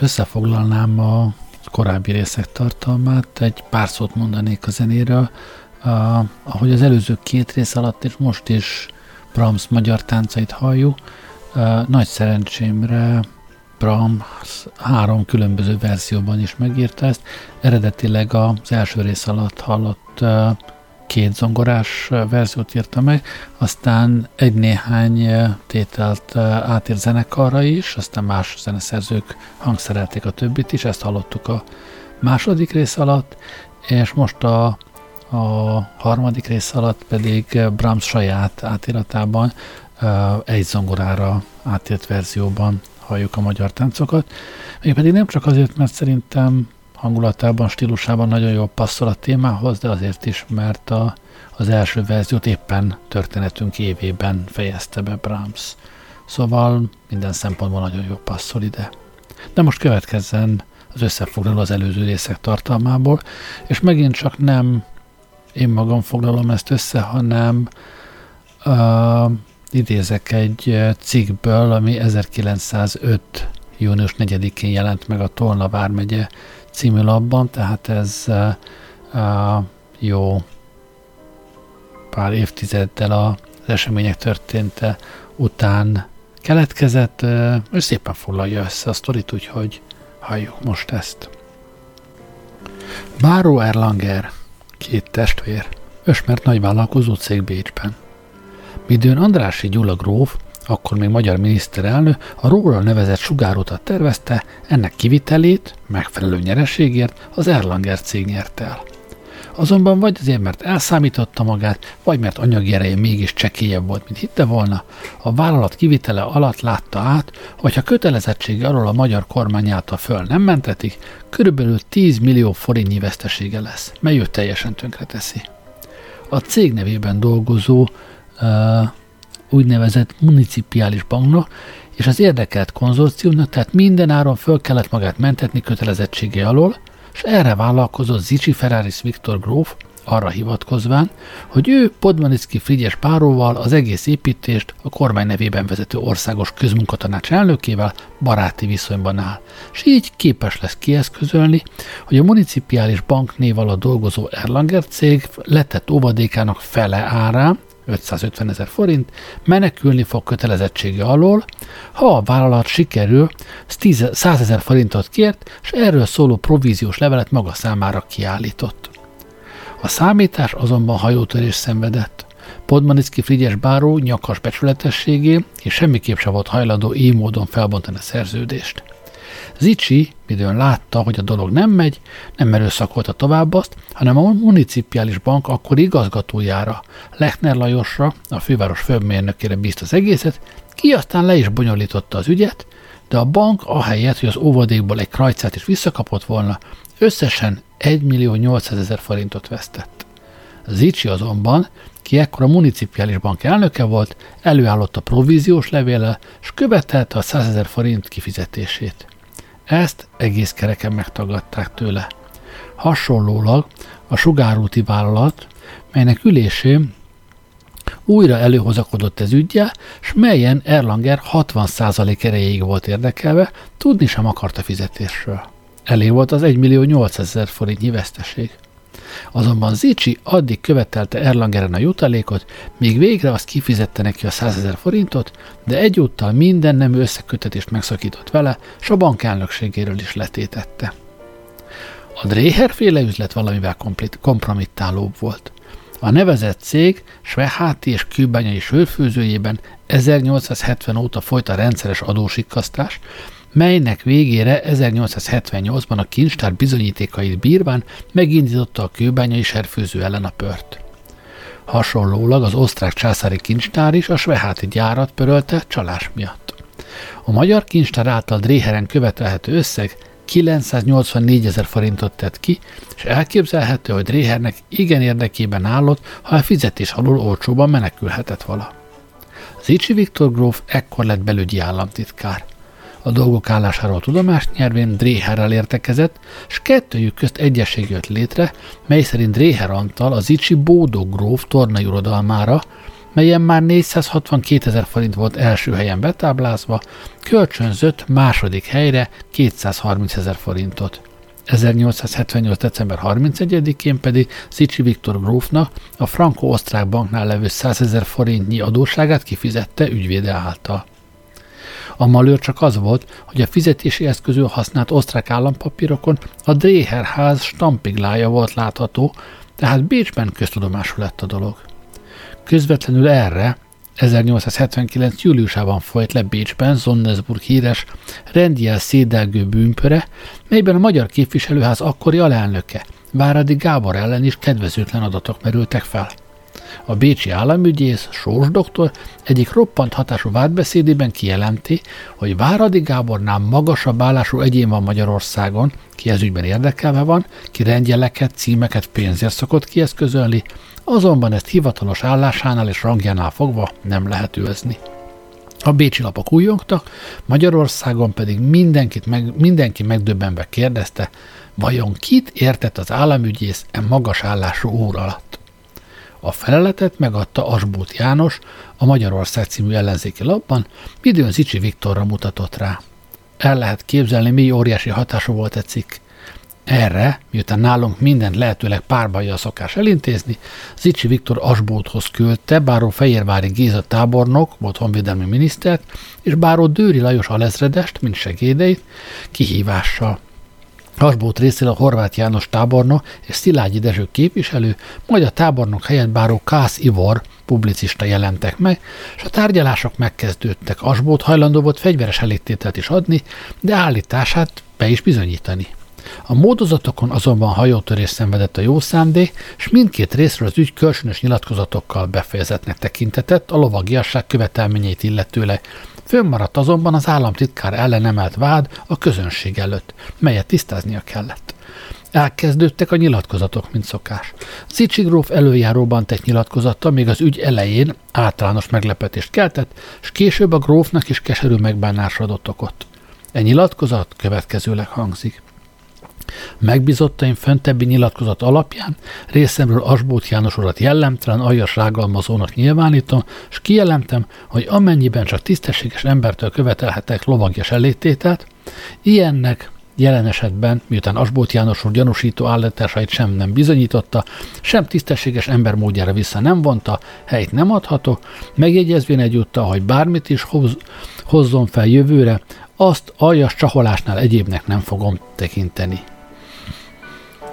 Összefoglalnám a korábbi részek tartalmát, egy pár szót mondanék a zenéről. Ahogy az előző két rész alatt és most is Brahms magyar táncait halljuk, nagy szerencsémre Brahms három különböző verzióban is megírta ezt. Eredetileg az első rész alatt hallott két zongorás verziót írta meg, aztán egy-néhány tételt átírt zenekarra is, aztán más zeneszerzők hangszerelték a többit is, ezt hallottuk a második rész alatt, és most a, a harmadik rész alatt pedig Brahms saját átiratában egy zongorára átírt verzióban halljuk a magyar táncokat. Még pedig nem csak azért, mert szerintem hangulatában, stílusában nagyon jól passzol a témához, de azért is, mert a, az első verziót éppen történetünk évében fejezte be Brahms. Szóval minden szempontból nagyon jól passzol ide. De most következzen az összefoglaló az előző részek tartalmából, és megint csak nem én magam foglalom ezt össze, hanem uh, idézek egy cikkből, ami 1905. június 4-én jelent meg a Tolna vármegye című labban, tehát ez jó pár évtizeddel az események történte után keletkezett, és szépen foglalja össze a sztorit, úgyhogy halljuk most ezt. Báró Erlanger, két testvér, ösmert nagyvállalkozó cég Bécsben. Midőn Andrási Gyula gróf akkor még magyar miniszterelnök, a róla nevezett sugárutat tervezte, ennek kivitelét megfelelő nyereségért az Erlanger cég nyerte el. Azonban vagy azért, mert elszámította magát, vagy mert anyagi ereje mégis csekélyebb volt, mint hitte volna, a vállalat kivitele alatt látta át, hogy ha kötelezettsége arról a magyar kormány által föl nem mentetik, körülbelül 10 millió forintnyi vesztesége lesz, mely őt teljesen tönkreteszi. A cég nevében dolgozó uh, úgynevezett municipiális banknak, és az érdekelt konzorciumnak, tehát minden áron föl kellett magát mentetni kötelezettsége alól, és erre vállalkozott Zicsi Ferraris Viktor gróf, arra hivatkozván, hogy ő Podmanicki Frigyes Páróval az egész építést a kormány nevében vezető országos közmunkatanács elnökével baráti viszonyban áll, és így képes lesz kieszközölni, hogy a municipiális bank név alatt dolgozó Erlanger cég letett óvadékának fele árán, 550 ezer forint, menekülni fog kötelezettsége alól, ha a vállalat sikerül 100 ezer forintot kért, és erről szóló províziós levelet maga számára kiállított. A számítás azonban hajótörés szenvedett. Podmanicki Frigyes báró nyakas becsületességé és semmiképp sem volt hajlandó így módon felbontani a szerződést. Zicsi, midőn látta, hogy a dolog nem megy, nem erőszakolta tovább azt, hanem a municipiális bank akkor igazgatójára, Lechner Lajosra, a főváros főmérnökére bízt az egészet, ki aztán le is bonyolította az ügyet, de a bank ahelyett, hogy az óvadékból egy krajcát is visszakapott volna, összesen 1 millió 800 ezer forintot vesztett. Zicsi azonban, ki ekkor a municipiális bank elnöke volt, előállott a províziós levéle, és követelte a 100 ezer forint kifizetését. Ezt egész kereken megtagadták tőle. Hasonlólag a sugárúti vállalat, melynek ülésén újra előhozakodott ez ügyje, s melyen Erlanger 60% erejéig volt érdekelve, tudni sem akarta fizetésről. Elég volt az 1 millió 800 forintnyi veszteség. Azonban Zicsi addig követelte Erlangeren a jutalékot, míg végre azt kifizette neki a 100 ezer forintot, de egyúttal minden nemű összekötetést megszakított vele, s a bank elnökségéről is letétette. A Dréher féle üzlet valamivel kompromittálóbb volt. A nevezett cég Sveháti és Kőbányai sörfőzőjében 1870 óta folyt a rendszeres adósikkasztás, melynek végére 1878-ban a kincstár bizonyítékait bírván megindította a kőbányai serfőző ellen a pört. Hasonlólag az osztrák császári kincstár is a sveháti gyárat pörölte csalás miatt. A magyar kincstár által Dréheren követelhető összeg 984 ezer forintot tett ki, és elképzelhető, hogy Dréhernek igen érdekében állott, ha a fizetés alul olcsóban menekülhetett vala. Zicsi Viktor gróf ekkor lett belügyi államtitkár a dolgok állásáról tudomást nyervén Dréherrel értekezett, s kettőjük közt egyesség jött létre, mely szerint Dréher Antal az Icsi Bódó gróf tornai uradalmára, melyen már 462 ezer forint volt első helyen betáblázva, kölcsönzött második helyre 230 ezer forintot. 1878. december 31-én pedig Szicsi Viktor grófnak a Franco-Osztrák banknál levő 100 ezer forintnyi adósságát kifizette ügyvéde által. A malőr csak az volt, hogy a fizetési eszközül használt osztrák állampapírokon a Dreher ház stampiglája volt látható, tehát Bécsben köztudomású lett a dolog. Közvetlenül erre 1879. júliusában folyt le Bécsben Zonnesburg híres rendjel szédelgő bűnpöre, melyben a magyar képviselőház akkori alelnöke, Váradi Gábor ellen is kedvezőtlen adatok merültek fel. A bécsi államügyész, Sós doktor egyik roppant hatású vádbeszédében kijelenti, hogy Váradi Gábornál magasabb állású egyén van Magyarországon, ki ez ügyben érdekelve van, ki rendjeleket, címeket pénzért szokott kieszközölni, azonban ezt hivatalos állásánál és rangjánál fogva nem lehet őzni. A bécsi lapok újjongtak, Magyarországon pedig mindenkit meg, mindenki megdöbbenve kérdezte, vajon kit értett az államügyész e magas állású úr alatt. A feleletet megadta Asbót János a Magyarország című ellenzéki lapban, midőn Zicsi Viktorra mutatott rá. El lehet képzelni, mi óriási hatású volt egy cikk. Erre, miután nálunk mindent lehetőleg a szokás elintézni, Zicsi Viktor Asbóthoz küldte Báró Fehérvári Géza tábornok, volt honvédelmi minisztert, és Báró Dőri Lajos alezredest, mint segédeit, kihívással. Asbót részéről a Horváth János tábornok és Szilágyi Dezső képviselő, majd a tábornok helyett báró Kász Ivor publicista jelentek meg, és a tárgyalások megkezdődtek. Asbót hajlandó volt fegyveres elégtételt is adni, de állítását be is bizonyítani. A módozatokon azonban hajótörés szenvedett a jó szándék, és mindkét részről az ügy kölcsönös nyilatkozatokkal befejezetnek tekintetett a lovagiasság követelményeit illetőleg, Fönnmaradt azonban az államtitkár ellen emelt vád a közönség előtt, melyet tisztáznia kellett. Elkezdődtek a nyilatkozatok, mint szokás. Szicsi gróf előjáróban tett nyilatkozata még az ügy elején általános meglepetést keltett, és később a grófnak is keserű megbánásra adott okot. E nyilatkozat következőleg hangzik. Megbizottaim föntebbi nyilatkozat alapján részemről Asbót János urat jellemtelen aljas rágalmazónak nyilvánítom, és kijelentem, hogy amennyiben csak tisztességes embertől követelhetek lovagjas elégtételt, ilyennek Jelen esetben, miután Asbót János úr gyanúsító állításait sem nem bizonyította, sem tisztességes ember módjára vissza nem vonta, helyt nem adhatok, megjegyezvén egyúttal, hogy bármit is hoz, hozzon fel jövőre, azt aljas csaholásnál egyébnek nem fogom tekinteni.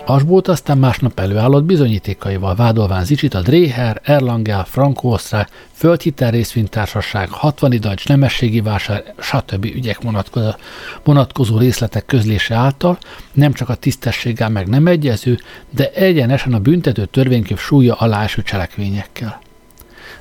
Asbót aztán másnap előállott bizonyítékaival vádolván Zicsit a Dréher, Erlangel, Franco Osztrák, Földhitel részvénytársaság, 60 idajcs nemességi vásár, stb. ügyek vonatkozó, részletek közlése által nem csak a tisztességgel meg nem egyező, de egyenesen a büntető törvényköv súlya alá eső cselekvényekkel.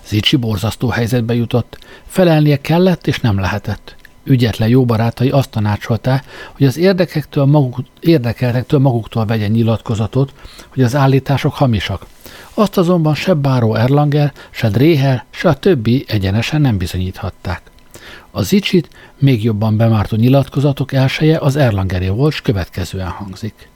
Zicsi borzasztó helyzetbe jutott, felelnie kellett és nem lehetett ügyetlen jó barátai azt tanácsolták, hogy az érdekektől maguk, érdekeltektől maguktól vegyen nyilatkozatot, hogy az állítások hamisak. Azt azonban se Báró Erlanger, se Dréher, se a többi egyenesen nem bizonyíthatták. Az icsit még jobban bemártó nyilatkozatok elseje az Erlangeré volt, s következően hangzik.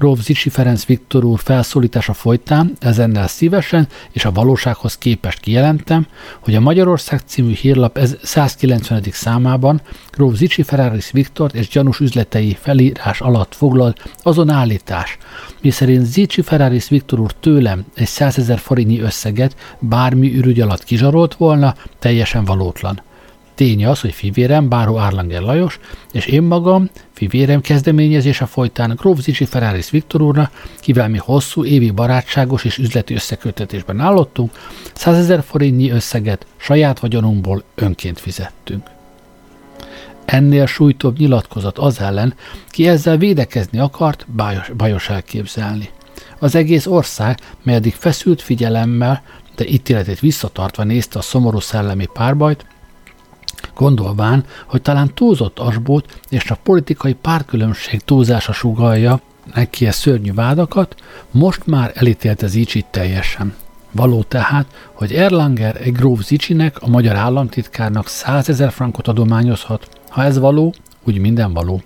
Gróf Zicsi Ferenc Viktor úr felszólítása folytán ezennel szívesen és a valósághoz képest kijelentem, hogy a Magyarország című hírlap 190. számában Gróf Zicsi Ferraris Viktor és gyanús üzletei felírás alatt foglalt azon állítás, miszerint Zicsi Ferraris Viktor úr tőlem egy 100 ezer forintnyi összeget bármi ürügy alatt kizsarolt volna, teljesen valótlan. Tény az, hogy fivérem, Báró Árlanger Lajos, és én magam, fivérem kezdeményezése folytán Grófzicsi Ferraris Viktor úrna, kivel mi hosszú évi barátságos és üzleti összekötetésben állottunk, 100 ezer forintnyi összeget saját vagyonunkból önként fizettünk. Ennél súlytóbb nyilatkozat az ellen, ki ezzel védekezni akart, bajos, bajos elképzelni. Az egész ország, mely eddig feszült figyelemmel, de ítéletét visszatartva nézte a szomorú szellemi párbajt, gondolván, hogy talán túlzott asbót és a politikai párkülönbség túlzása sugalja neki a szörnyű vádakat, most már elítélte Zicsit teljesen. Való tehát, hogy Erlanger egy gróf Zicsinek, a magyar államtitkárnak 100 ezer frankot adományozhat. Ha ez való, úgy minden való.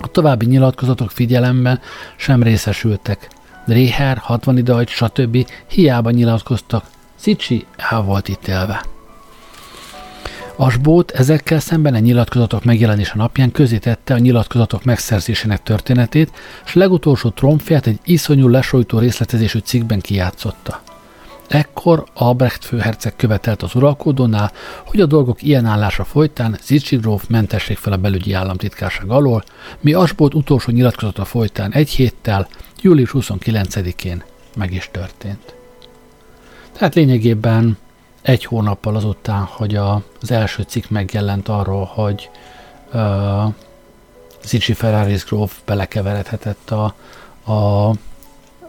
A további nyilatkozatok figyelemben sem részesültek. Réher, 60 idajt, stb. hiába nyilatkoztak, Zicsi el volt ítélve. Asbót ezekkel szemben a nyilatkozatok megjelenése napján közítette a nyilatkozatok megszerzésének történetét, és legutolsó tromfját egy iszonyú lesojtó részletezésű cikkben kijátszotta. Ekkor Albrecht főherceg követelt az uralkodónál, hogy a dolgok ilyen állása folytán Zicsi gróf mentessék fel a belügyi államtitkárság alól, mi Asbót utolsó nyilatkozata folytán egy héttel, július 29-én meg is történt. Tehát lényegében egy hónappal azután, hogy a, az első cikk megjelent arról, hogy uh, Zicsi Ferraris gróf belekeveredhetett a, a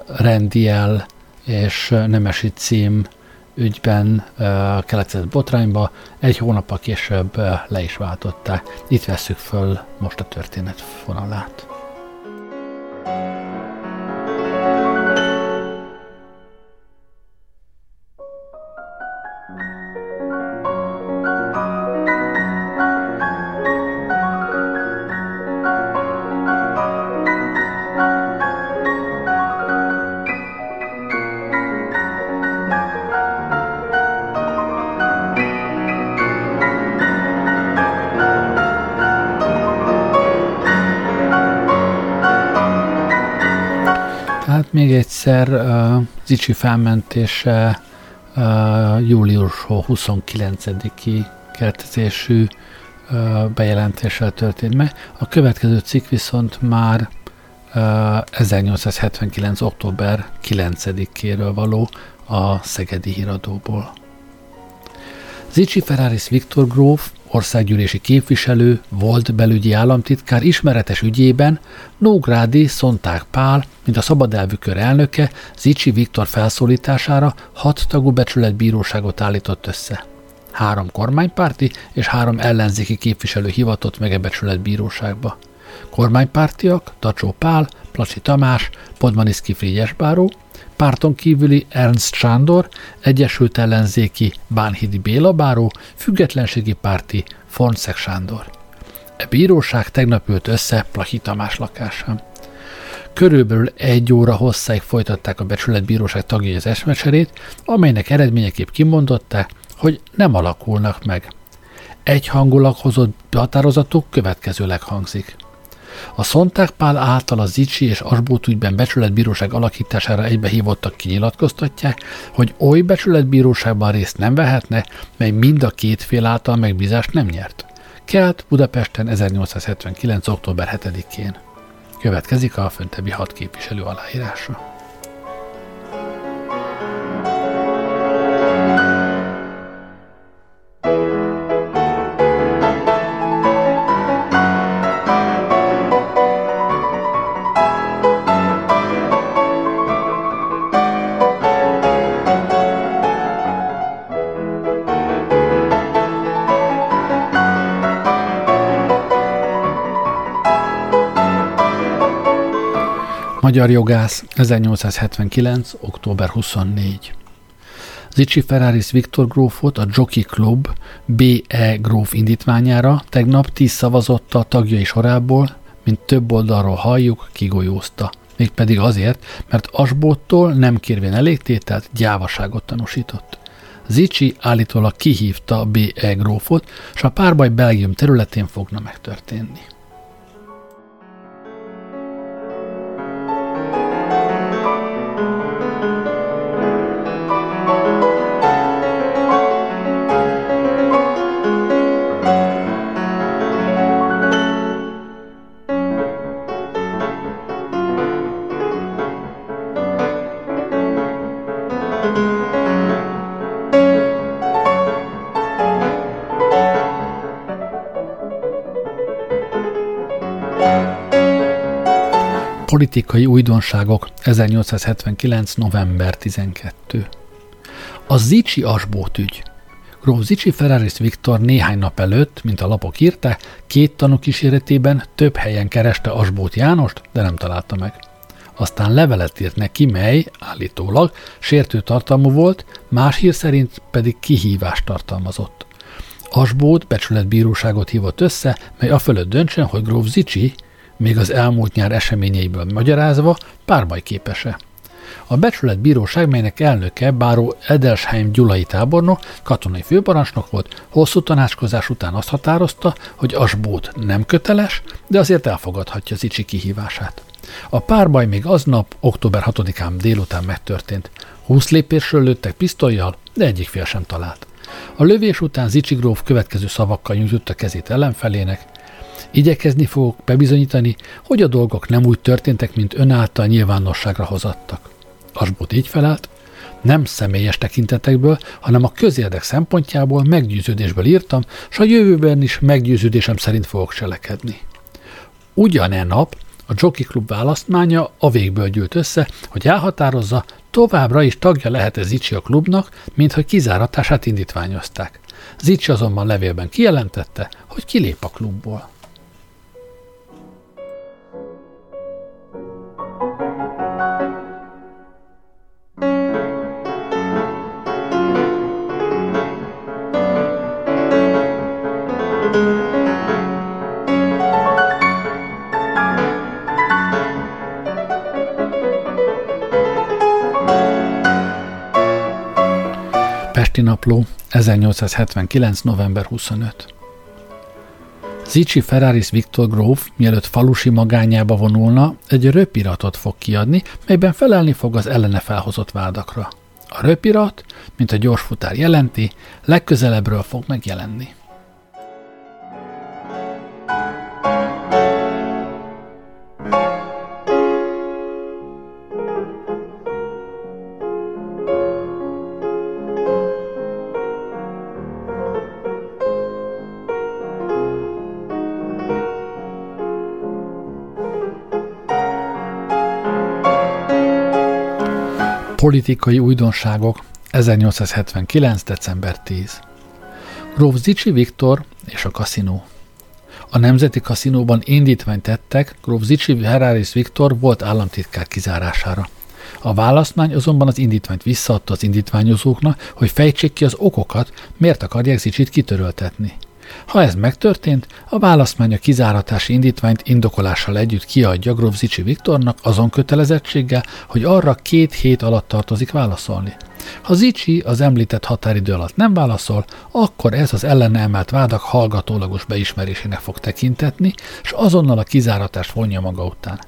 rendiel és nemesi cím ügyben uh, keletkezett botrányba, egy hónappal később uh, le is váltották. Itt vesszük föl most a történet fonalát. Egyszer uh, Zicsi felmentése július 29-i kertezésű bejelentéssel történt meg. A következő cikk viszont már uh, 1879. október 9-éről való a Szegedi híradóból. Zicsi Ferraris Viktor gróf országgyűlési képviselő, volt belügyi államtitkár ismeretes ügyében Nógrádi Szonták Pál, mint a szabadelvükör elnöke, Zicsi Viktor felszólítására hat tagú becsületbíróságot állított össze. Három kormánypárti és három ellenzéki képviselő hivatott meg a becsületbíróságba. Kormánypártiak Tacsó Pál, Placsi Tamás, Podmaniszki Frigyes Báró, párton kívüli Ernst Sándor, Egyesült Ellenzéki Bánhidi Béla Báró, Függetlenségi Párti Fonszek Sándor. E bíróság tegnap ült össze Plahi Tamás lakásán. Körülbelül egy óra hosszáig folytatták a becsületbíróság tagjai az esmecserét, amelynek eredményeképp kimondották, hogy nem alakulnak meg. Egyhangulag hozott határozatuk következőleg hangzik – a Szonták Pál által a Zicsi és Asbót ügyben becsületbíróság alakítására egybehívottak kinyilatkoztatják, hogy oly becsületbíróságban részt nem vehetne, mely mind a két fél által megbízást nem nyert. Kelt Budapesten 1879. október 7-én. Következik a föntebbi hat képviselő aláírása. Magyar jogász, 1879. október 24. Zicsi Ferraris Viktor grófot a Jockey Club B.E. gróf indítványára tegnap tíz szavazottal tagjai sorából, mint több oldalról halljuk, kigolyózta. Mégpedig azért, mert Asbóttól nem kérvén elégtételt gyávaságot tanúsított. Zicsi állítólag kihívta B.E. grófot, és a párbaj Belgium területén fogna megtörténni. Politikai újdonságok 1879. november 12. A Zicsi Asbót ügy. Gróf Zicsi Ferraris Viktor néhány nap előtt, mint a lapok írta, két tanú kíséretében több helyen kereste Asbót Jánost, de nem találta meg. Aztán levelet írt neki, mely, állítólag, sértő tartalmú volt, más hír szerint pedig kihívást tartalmazott. Asbót becsületbíróságot hívott össze, mely afölött döntsön, hogy Gróf Zicsi még az elmúlt nyár eseményeiből magyarázva párbaj képese. A becsület bíróság, melynek elnöke Báró Edelsheim Gyulai tábornok, katonai főparancsnok volt, hosszú tanácskozás után azt határozta, hogy Asbót nem köteles, de azért elfogadhatja Zicsi kihívását. A párbaj még aznap, október 6-án délután megtörtént. Húsz lépésről lőttek pisztolyjal, de egyik fél sem talált. A lövés után Zicsi gróf következő szavakkal nyújtotta kezét ellenfelének. Igyekezni fogok bebizonyítani, hogy a dolgok nem úgy történtek, mint ön által nyilvánosságra hozattak. Asbot így felelt, nem személyes tekintetekből, hanem a közérdek szempontjából meggyőződésből írtam, és a jövőben is meggyőződésem szerint fogok cselekedni. Ugyanen nap a Jockey Club választmánya a végből gyűlt össze, hogy elhatározza, továbbra is tagja lehet-e Zicsi a klubnak, mint hogy kizáratását indítványozták. Zicsi azonban levélben kijelentette, hogy kilép a klubból. Pesti Napló, 1879. november 25. Zicsi Ferraris Viktor gróf, mielőtt falusi magányába vonulna, egy röpiratot fog kiadni, melyben felelni fog az ellene felhozott vádakra. A röpirat, mint a gyorsfutár jelenti, legközelebbről fog megjelenni. Politikai újdonságok 1879. december 10. Gróf Zicsi Viktor és a kaszinó. A Nemzeti Kaszinóban indítványt tettek Gróf Zicsi Heráris Viktor volt államtitkár kizárására. A választmány azonban az indítványt visszaadta az indítványozóknak, hogy fejtsék ki az okokat, miért akarják Zicsit kitöröltetni. Ha ez megtörtént, a választmány a kizáratási indítványt indokolással együtt kiadja Grovzicsi Viktornak azon kötelezettséggel, hogy arra két hét alatt tartozik válaszolni. Ha Zicsi az említett határidő alatt nem válaszol, akkor ez az ellene emelt vádak hallgatólagos beismerésének fog tekintetni, és azonnal a kizáratást vonja maga után.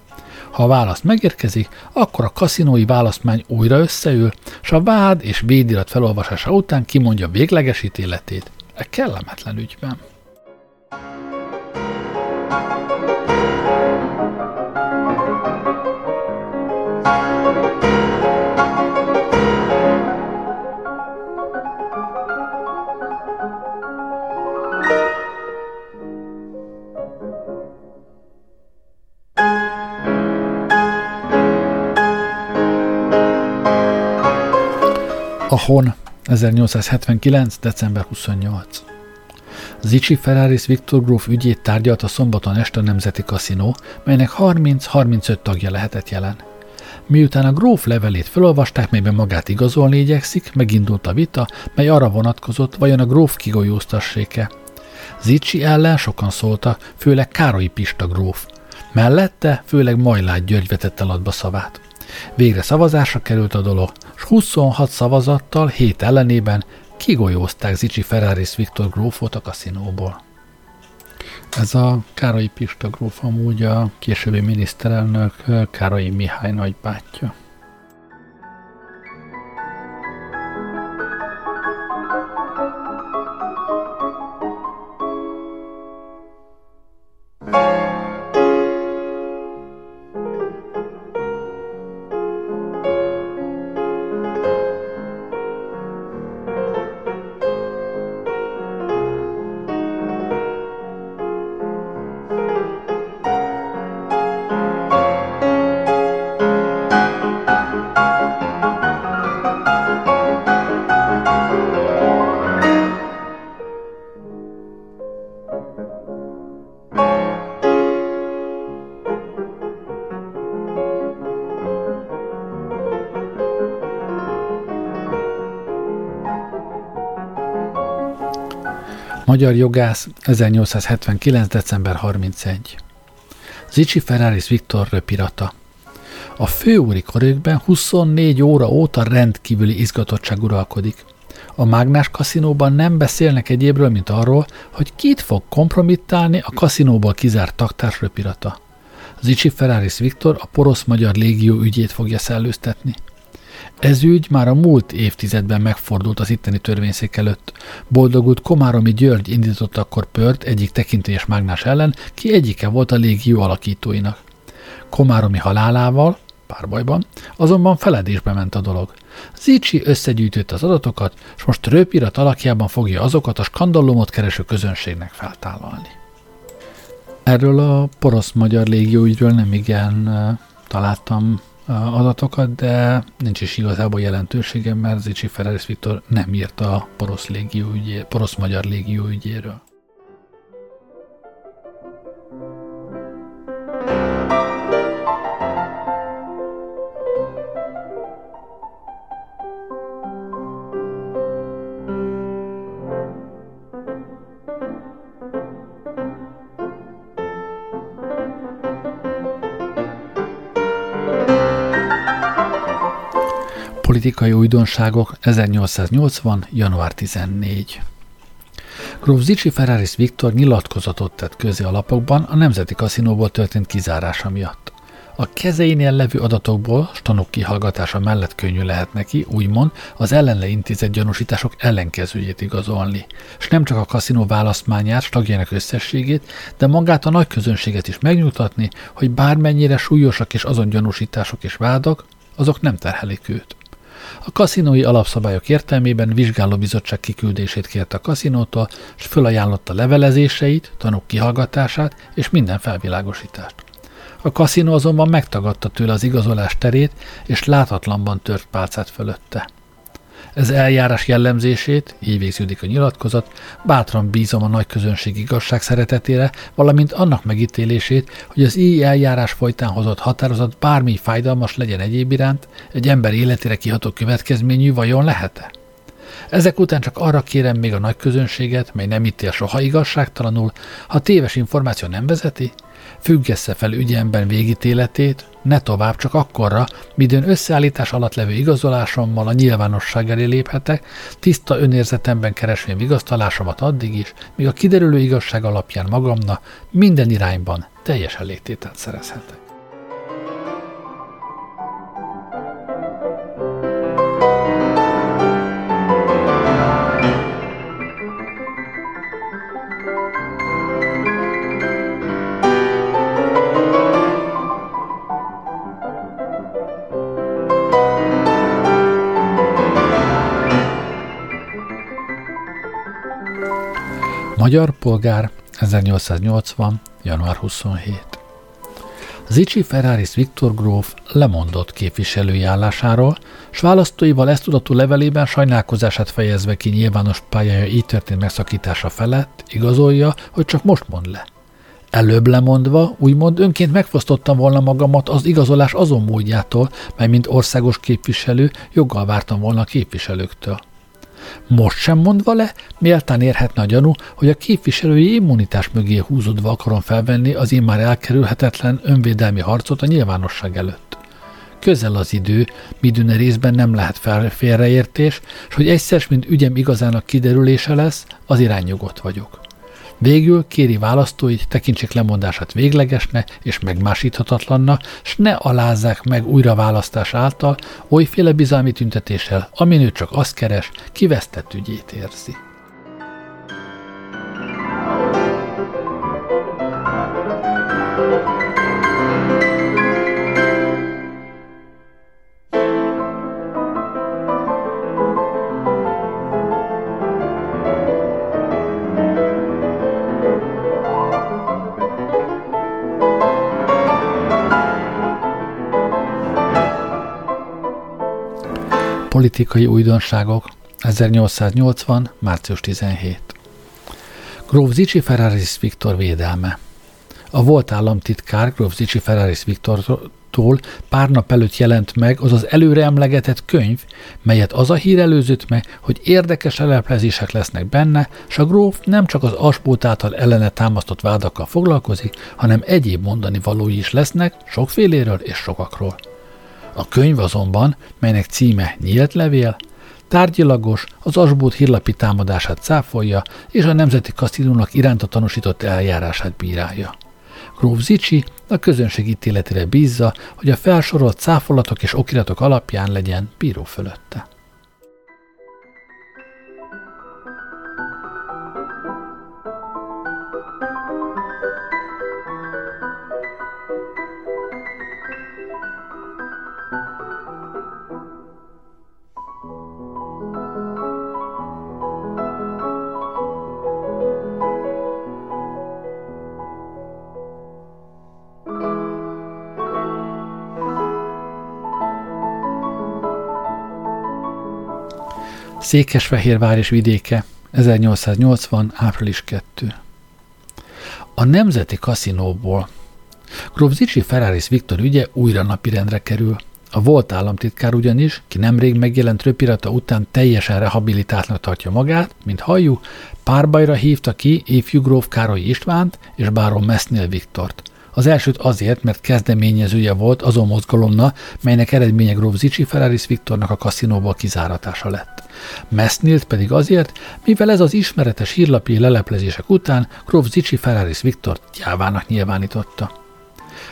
Ha a válasz megérkezik, akkor a kaszinói választmány újra összeül, és a vád és védirat felolvasása után kimondja végleges ítéletét e kellemetlen ügyben. A Hon 1879. december 28. Zicsi Ferraris Viktor gróf ügyét tárgyalt a szombaton este a Nemzeti Kaszinó, melynek 30-35 tagja lehetett jelen. Miután a gróf levelét felolvasták, melyben magát igazolni igyekszik, megindult a vita, mely arra vonatkozott, vajon a gróf kigolyóztasséke. Zicsi ellen sokan szóltak, főleg Károly Pista gróf. Mellette főleg Majlát György vetette alatba szavát. Végre szavazásra került a dolog, és 26 szavazattal, 7 ellenében kigolyózták Zicsi Ferraris Viktor grófot a kaszinóból. Ez a Károly Pista gróf amúgy a későbbi miniszterelnök Károly Mihály nagybátyja. Magyar jogász 1879. december 31. Zicsi Ferraris Viktor röpirata. A főúri körökben 24 óra óta rendkívüli izgatottság uralkodik. A mágnás kaszinóban nem beszélnek egyébről, mint arról, hogy kit fog kompromittálni a kaszinóból kizárt taktárs röpirata. Zicsi Ferraris Viktor a porosz magyar légió ügyét fogja szellőztetni. Ez ügy már a múlt évtizedben megfordult az itteni törvényszék előtt. Boldogult Komáromi György indított akkor pört egyik tekintélyes mágnás ellen, ki egyike volt a légió alakítóinak. Komáromi halálával, párbajban, azonban feledésbe ment a dolog. Zicsi összegyűjtött az adatokat, és most röpirat alakjában fogja azokat a skandallumot kereső közönségnek feltállalni. Erről a porosz-magyar légióügyről nem igen találtam adatokat, de nincs is igazából jelentősége, mert Zicsi Ferenc Viktor nem írt a porosz, légió ügyé, porosz-magyar légió ügyéről. Politikai újdonságok 1880. január 14. Gróf Zicsi Ferraris Viktor nyilatkozatot tett közé a lapokban a Nemzeti Kaszinóból történt kizárása miatt. A kezeinél levő adatokból stanok kihallgatása mellett könnyű lehet neki, úgymond, az ellenle intézett gyanúsítások ellenkezőjét igazolni, és nem csak a kaszinó választmányát, tagjának összességét, de magát a nagy közönséget is megnyugtatni, hogy bármennyire súlyosak és azon gyanúsítások és vádak, azok nem terhelik őt. A kaszinói alapszabályok értelmében vizsgálóbizottság kiküldését kérte a kaszinótól, és fölajánlotta levelezéseit, tanúk kihallgatását és minden felvilágosítást. A kaszinó azonban megtagadta tőle az igazolás terét, és láthatlanban tört pálcát fölötte. Ez eljárás jellemzését, így végződik a nyilatkozat, bátran bízom a nagy közönség igazság szeretetére, valamint annak megítélését, hogy az így eljárás folytán hozott határozat bármi fájdalmas legyen egyéb iránt, egy ember életére kiható következményű vajon lehet-e? Ezek után csak arra kérem még a nagy közönséget, mely nem ítél soha igazságtalanul, ha téves információ nem vezeti, függesse fel ügyemben végítéletét, ne tovább csak akkorra, midőn összeállítás alatt levő igazolásommal a nyilvánosság elé léphetek, tiszta önérzetemben keresvén vigasztalásomat addig is, míg a kiderülő igazság alapján magamna minden irányban teljes elégtételt szerezhetek. Magyar polgár 1880. január 27. Zicsi Ferraris Viktor gróf lemondott képviselői állásáról, s választóival ezt tudatú levelében sajnálkozását fejezve ki nyilvános pályája így történt megszakítása felett, igazolja, hogy csak most mond le. Előbb lemondva, úgymond önként megfosztottam volna magamat az igazolás azon módjától, mely mint országos képviselő joggal vártam volna a képviselőktől. Most sem mondva le, méltán érhetne a gyanú, hogy a képviselői immunitás mögé húzódva akarom felvenni az én már elkerülhetetlen önvédelmi harcot a nyilvánosság előtt. Közel az idő, midőne részben nem lehet félreértés, és hogy egyszer, mint ügyem igazának kiderülése lesz, az irányjogot vagyok. Végül kéri választóit, tekintsék lemondását véglegesne és megmásíthatatlanna, s ne alázzák meg újra választás által olyféle bizalmi tüntetéssel, amin ő csak azt keres, kivesztett ügyét érzi. Politikai újdonságok 1880. március 17. Gróf Zicsi Ferraris Viktor védelme. A volt államtitkár Gróf Zicsi Ferraris Viktortól pár nap előtt jelent meg az az előre emlegetett könyv, melyet az a hír előzött meg, hogy érdekes eleplezések lesznek benne, s a gróf nem csak az aspót által ellene támasztott vádakkal foglalkozik, hanem egyéb mondani valói is lesznek, sokféléről és sokakról. A könyv azonban, melynek címe Nyílt levél, tárgyilagos, az Asbót hírlapi támadását cáfolja, és a Nemzeti Kaszinónak iránta tanúsított eljárását bírálja. Gróf Zicsi a közönség ítéletére bízza, hogy a felsorolt cáfolatok és okiratok alapján legyen bíró fölötte. Székesfehérvár és vidéke, 1880. április 2. A Nemzeti Kaszinóból Gróf Zicsi Ferraris Viktor ügye újra napirendre kerül. A volt államtitkár ugyanis, ki nemrég megjelent röpirata után teljesen rehabilitáltnak tartja magát, mint halljuk, párbajra hívta ki ifjú gróf Károly Istvánt és báron Messnél Viktort. Az elsőt azért, mert kezdeményezője volt azon mozgalomna, melynek eredménye gróf Zicsi Ferraris Viktornak a kaszinóból kizáratása lett. Messnilt pedig azért, mivel ez az ismeretes hírlapi leleplezések után gróf Zicsi Ferraris Viktor gyávának nyilvánította.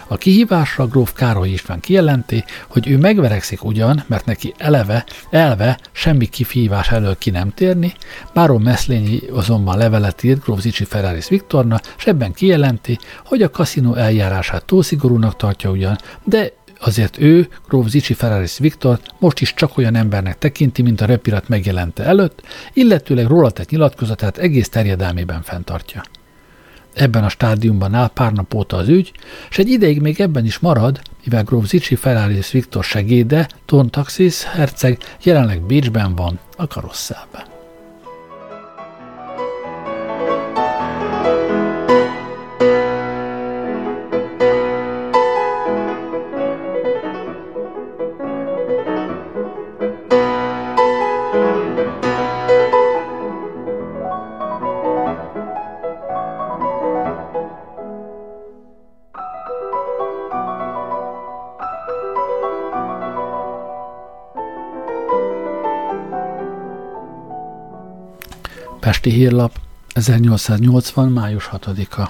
A kihívásra gróf Károly István kijelenti, hogy ő megverekszik ugyan, mert neki eleve, elve semmi kifívás elől ki nem térni, Báron Meszlényi azonban levelet írt gróf Zicsi Ferraris Viktorna, és ebben kijelenti, hogy a kaszinó eljárását túl szigorúnak tartja ugyan, de azért ő, gróf Zicsi Ferraris Viktor most is csak olyan embernek tekinti, mint a repirat megjelente előtt, illetőleg róla tett nyilatkozatát egész terjedelmében fenntartja. Ebben a stádiumban áll pár nap óta az ügy, és egy ideig még ebben is marad, mivel gróf Zicsi Ferraris Viktor segéde, Ton Taxis herceg jelenleg Bécsben van, a karosszába. Pesti Hírlap, 1880. május 6-a.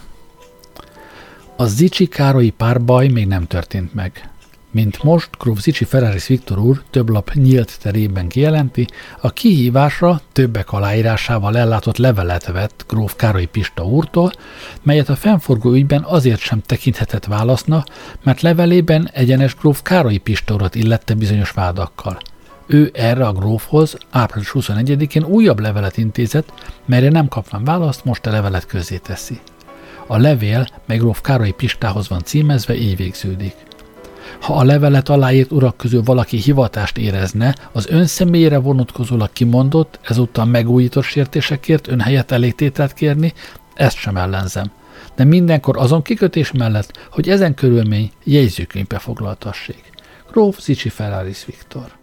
A Zicsi Károlyi párbaj még nem történt meg. Mint most, Gróf Zicsi Ferraris Viktor úr több lap nyílt terében kijelenti, a kihívásra többek aláírásával ellátott levelet vett Gróf Károly Pista úrtól, melyet a fennforgó ügyben azért sem tekinthetett válaszna, mert levelében egyenes Gróf Károly Pista urat illette bizonyos vádakkal – ő erre a grófhoz április 21-én újabb levelet intézett, melyre nem kapván választ, most a levelet közé teszi. A levél, mely gróf Károly Pistához van címezve, így végződik. Ha a levelet aláírt urak közül valaki hivatást érezne, az ön személyére vonatkozólag kimondott, ezúttal megújított sértésekért ön helyett elégtételt kérni, ezt sem ellenzem. De mindenkor azon kikötés mellett, hogy ezen körülmény jegyzőkönyvbe foglaltassék. Gróf Zicsi Ferraris Viktor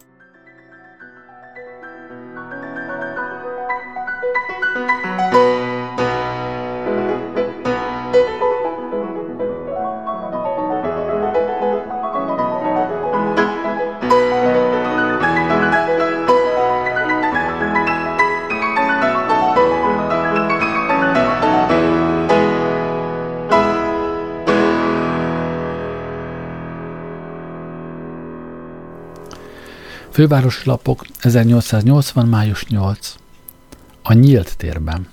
Fővárosi lapok 1880. május 8. A nyílt térben.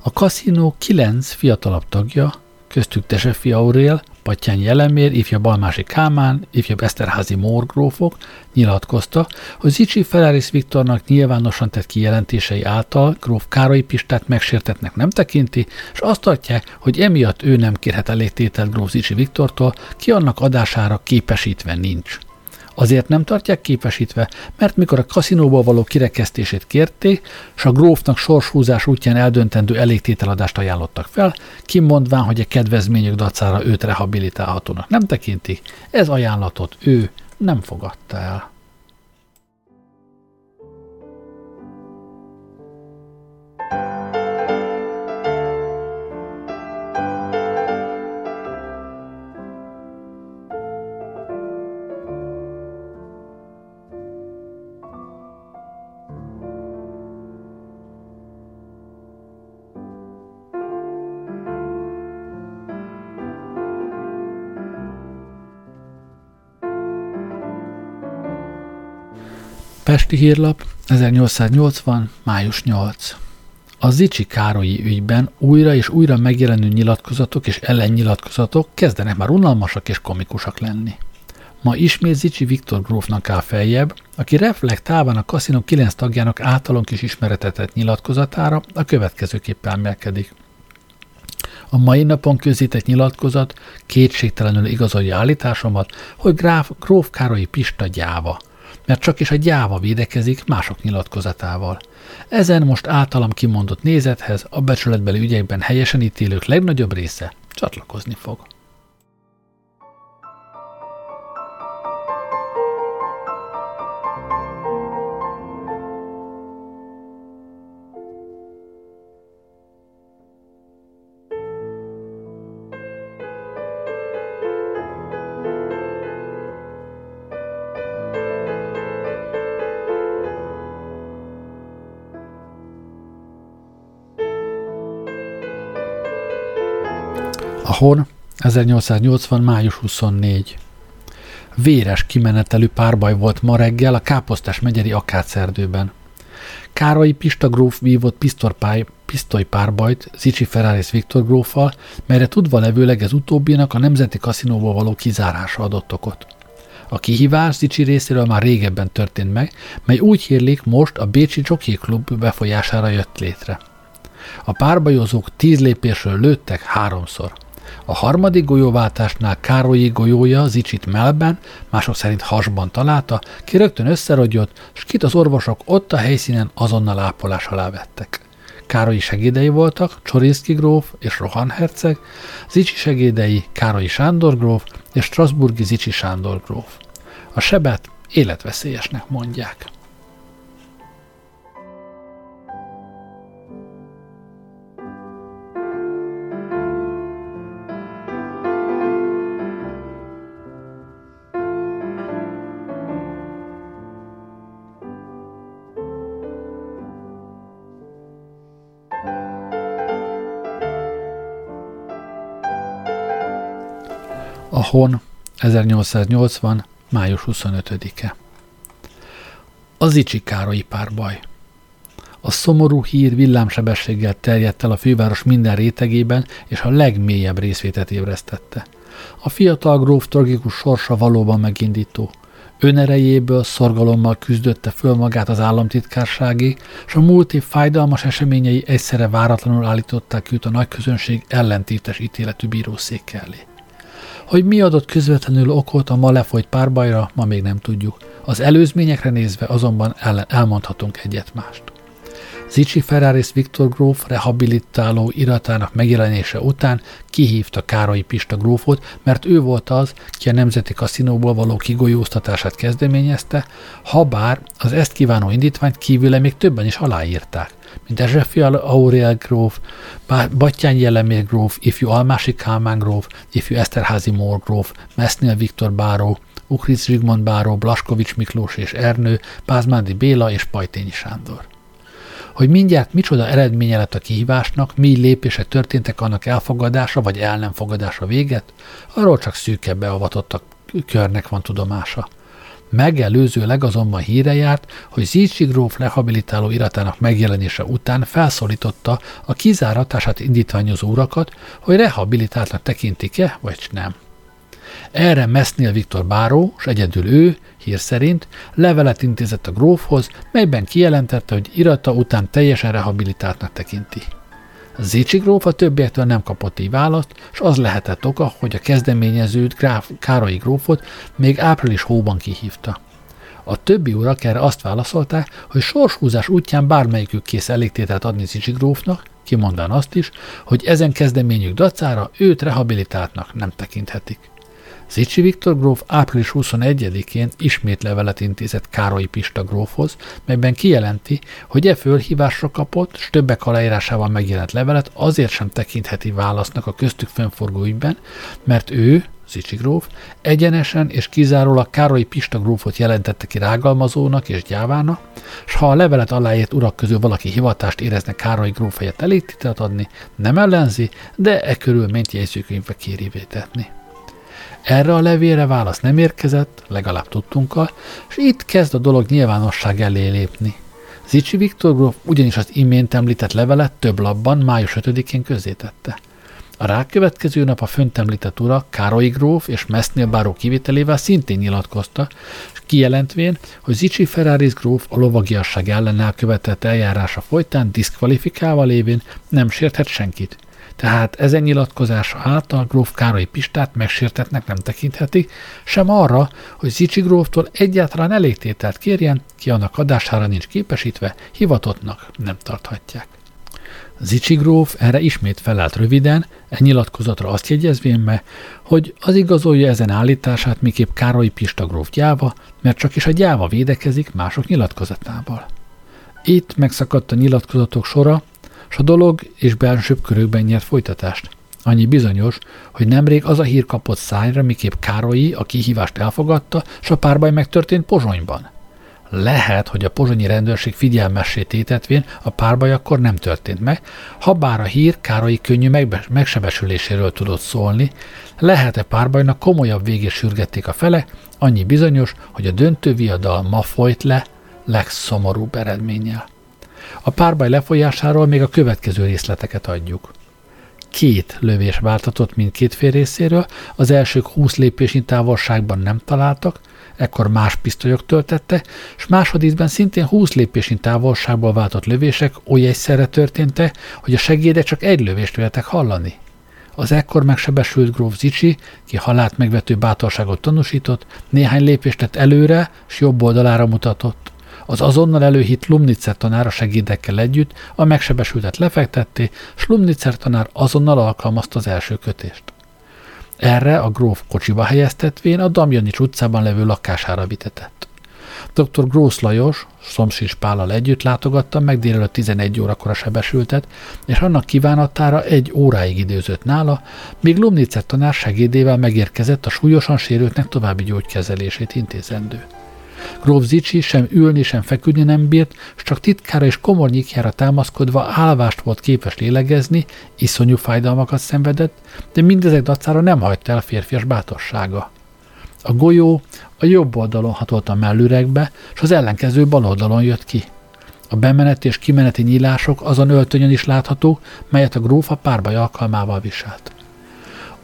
A kaszinó kilenc fiatalabb tagja, köztük Tesefi Aurél, Pattyány Jelemér, ifja Balmási Kámán, ifja Eszterházi Mórgrófok nyilatkozta, hogy Zicsi Ferraris Viktornak nyilvánosan tett kijelentései által gróf Károly Pistát megsértetnek nem tekinti, és azt tartják, hogy emiatt ő nem kérhet elégtételt gróf Zicsi Viktortól, ki annak adására képesítve nincs. Azért nem tartják képesítve, mert mikor a kaszinóból való kirekesztését kérték, s a grófnak sorshúzás útján eldöntendő elégtételadást ajánlottak fel, kimondván, hogy a kedvezményük dacára őt rehabilitálhatónak nem tekintik, ez ajánlatot ő nem fogadta el. Pesti hírlap, 1880. május 8. A Zicsi Károlyi ügyben újra és újra megjelenő nyilatkozatok és ellennyilatkozatok kezdenek már unalmasak és komikusak lenni. Ma ismét Zicsi Viktor grófnak áll feljebb, aki reflektálván a kaszinó kilenc tagjának általunk is ismeretetett nyilatkozatára a következőképpen emelkedik. A mai napon közített nyilatkozat kétségtelenül igazolja állításomat, hogy gráf, gróf Károlyi Pista gyáva, mert csak is a gyáva védekezik mások nyilatkozatával. Ezen most általam kimondott nézethez a becsületbeli ügyekben helyesen ítélők legnagyobb része csatlakozni fog. Hon, 1880. május 24. Véres kimenetelű párbaj volt ma reggel a Káposztás megyeri akácerdőben. Károly Pista gróf vívott pisztorpály, pisztoly párbajt Zicsi Ferraris Viktor gróffal, melyre tudva levőleg ez utóbbinak a Nemzeti Kaszinóból való kizárása adott okot. A kihívás Zicsi részéről már régebben történt meg, mely úgy hírlik most a Bécsi Jockey Klub befolyására jött létre. A párbajozók tíz lépésről lőttek háromszor – a harmadik golyóváltásnál Károlyi golyója Zicsit melben, mások szerint hasban találta, ki rögtön összerogyott, s kit az orvosok ott a helyszínen azonnal ápolás alá vettek. Károlyi segédei voltak, Csorinszki gróf és Rohan herceg, Zicsi segédei Károlyi Sándor gróf és Strasburgi Zicsi Sándor gróf. A sebet életveszélyesnek mondják. Hon 1880. május 25-e. Az Icsi Károlyi párbaj. A szomorú hír villámsebességgel terjedt el a főváros minden rétegében, és a legmélyebb részvétet ébresztette. A fiatal gróf tragikus sorsa valóban megindító. Önerejéből, szorgalommal küzdötte föl magát az államtitkársági, és a múlt év fájdalmas eseményei egyszerre váratlanul állították őt a nagyközönség ellentétes ítéletű bírószék elé. Hogy mi adott közvetlenül okot a ma lefolyt párbajra, ma még nem tudjuk. Az előzményekre nézve azonban el- elmondhatunk egyet-mást. Zicsi Ferraris Viktor gróf rehabilitáló iratának megjelenése után kihívta Károly Pista grófot, mert ő volt az, ki a Nemzeti Kaszinóból való kigolyóztatását kezdeményezte, ha bár az ezt kívánó indítványt kívüle még többen is aláírták mint Erzsefi Aurel gróf, Battyány Jelemér gróf, ifjú Almási Kálmán gróf, ifjú Eszterházi Mór gróf, Mesznél Viktor Báró, Ukric Zsigmond Báró, Blaskovics Miklós és Ernő, Pázmándi Béla és Pajtényi Sándor. Hogy mindjárt micsoda eredménye lett a kihívásnak, mi lépések történtek annak elfogadása vagy el nem fogadása véget, arról csak szűkebb beavatottak körnek van tudomása. Megelőzőleg azonban híre járt, hogy Zicsi gróf rehabilitáló iratának megjelenése után felszólította a kizáratását indítványozó urakat, hogy rehabilitáltnak tekintik-e, vagy nem. Erre Mesznél Viktor Báró, és egyedül ő, hír szerint, levelet intézett a grófhoz, melyben kijelentette, hogy irata után teljesen rehabilitáltnak tekinti. Zicsi gróf a többiektől nem kapott így választ, és az lehetett oka, hogy a kezdeményezőt gráf, Károlyi grófot még április hóban kihívta. A többi urak erre azt válaszolták, hogy sorshúzás útján bármelyikük kész elégtételt adni Zicsi grófnak, kimondván azt is, hogy ezen kezdeményük dacára őt rehabilitáltnak nem tekinthetik. Zicsi Viktor gróf április 21-én ismét levelet intézett Károly Pista grófhoz, melyben kijelenti, hogy e fölhívásra kapott, s többek aláírásával megjelent levelet azért sem tekintheti válasznak a köztük fennforgó ügyben, mert ő, Zicsi gróf, egyenesen és kizárólag Károly Pista grófot jelentette ki rágalmazónak és gyávának, s ha a levelet aláírt urak közül valaki hivatást érezne Károly gróf helyett elég adni, nem ellenzi, de e körülményt jegyzőkönyvbe kéri vétetni. Erre a levélre válasz nem érkezett, legalább tudtunkkal, és itt kezd a dolog nyilvánosság elé lépni. Zicsi Viktor gróf ugyanis az imént említett levelet több labban május 5-én közzétette. A rákövetkező nap a fönt említett ura Károly gróf és Messnél báró kivitelével szintén nyilatkozta, és kijelentvén, hogy Zicsi Ferraris gróf a lovagiasság ellen elkövetett eljárása folytán diszkvalifikálva lévén nem sérthet senkit. Tehát ezen nyilatkozása által gróf Károly Pistát megsértetnek nem tekinthetik, sem arra, hogy Zicsi gróftól egyáltalán elégtételt kérjen, ki annak adására nincs képesítve, hivatottnak nem tarthatják. Zicsi gróf erre ismét felállt röviden, e nyilatkozatra azt jegyezvén be, hogy az igazolja ezen állítását, miképp Károly Pista gróf gyáva, mert csak is a gyáva védekezik mások nyilatkozatával. Itt megszakadt a nyilatkozatok sora, s a dolog és belsőbb körökben nyert folytatást. Annyi bizonyos, hogy nemrég az a hír kapott szájra, miképp Károlyi a kihívást elfogadta, s a párbaj megtörtént Pozsonyban. Lehet, hogy a pozsonyi rendőrség figyelmessé tétetvén a párbaj akkor nem történt meg, ha bár a hír Károlyi könnyű megsebesüléséről tudott szólni, lehet-e párbajnak komolyabb végét sürgették a fele, annyi bizonyos, hogy a döntő viadal ma folyt le legszomorúbb eredménnyel. A párbaj lefolyásáról még a következő részleteket adjuk. Két lövés váltatott mindkét fél részéről, az elsők 20 lépésnyi távolságban nem találtak, ekkor más pisztolyok töltette, és másodízben szintén 20 lépésnyi távolságból váltott lövések oly egyszerre történtek, hogy a segédek csak egy lövést véltek hallani. Az ekkor megsebesült gróf Zicsi, ki halált megvető bátorságot tanúsított, néhány lépést tett előre, és jobb oldalára mutatott. Az azonnal előhit Lumnitzer tanár a segédekkel együtt a megsebesültet lefektetté, s Lumnitzer tanár azonnal alkalmazta az első kötést. Erre a gróf kocsiba helyeztetvén a Damjanics utcában levő lakására vitetett. Dr. Grósz Lajos, Szomszis Pállal együtt látogatta meg délelőtt 11 órakor a sebesültet, és annak kívánatára egy óráig időzött nála, míg Lumnitzer tanár segédével megérkezett a súlyosan sérültnek további gyógykezelését intézendő. Gróf Zicsi sem ülni, sem feküdni nem bírt, s csak titkára és komornyikjára támaszkodva álvást volt képes lélegezni, iszonyú fájdalmakat szenvedett, de mindezek dacára nem hagyta el férfias bátorsága. A golyó a jobb oldalon hatolt a mellüregbe, és az ellenkező bal oldalon jött ki. A bemeneti és kimeneti nyílások azon öltönyön is láthatók, melyet a grófa párbaj alkalmával viselt.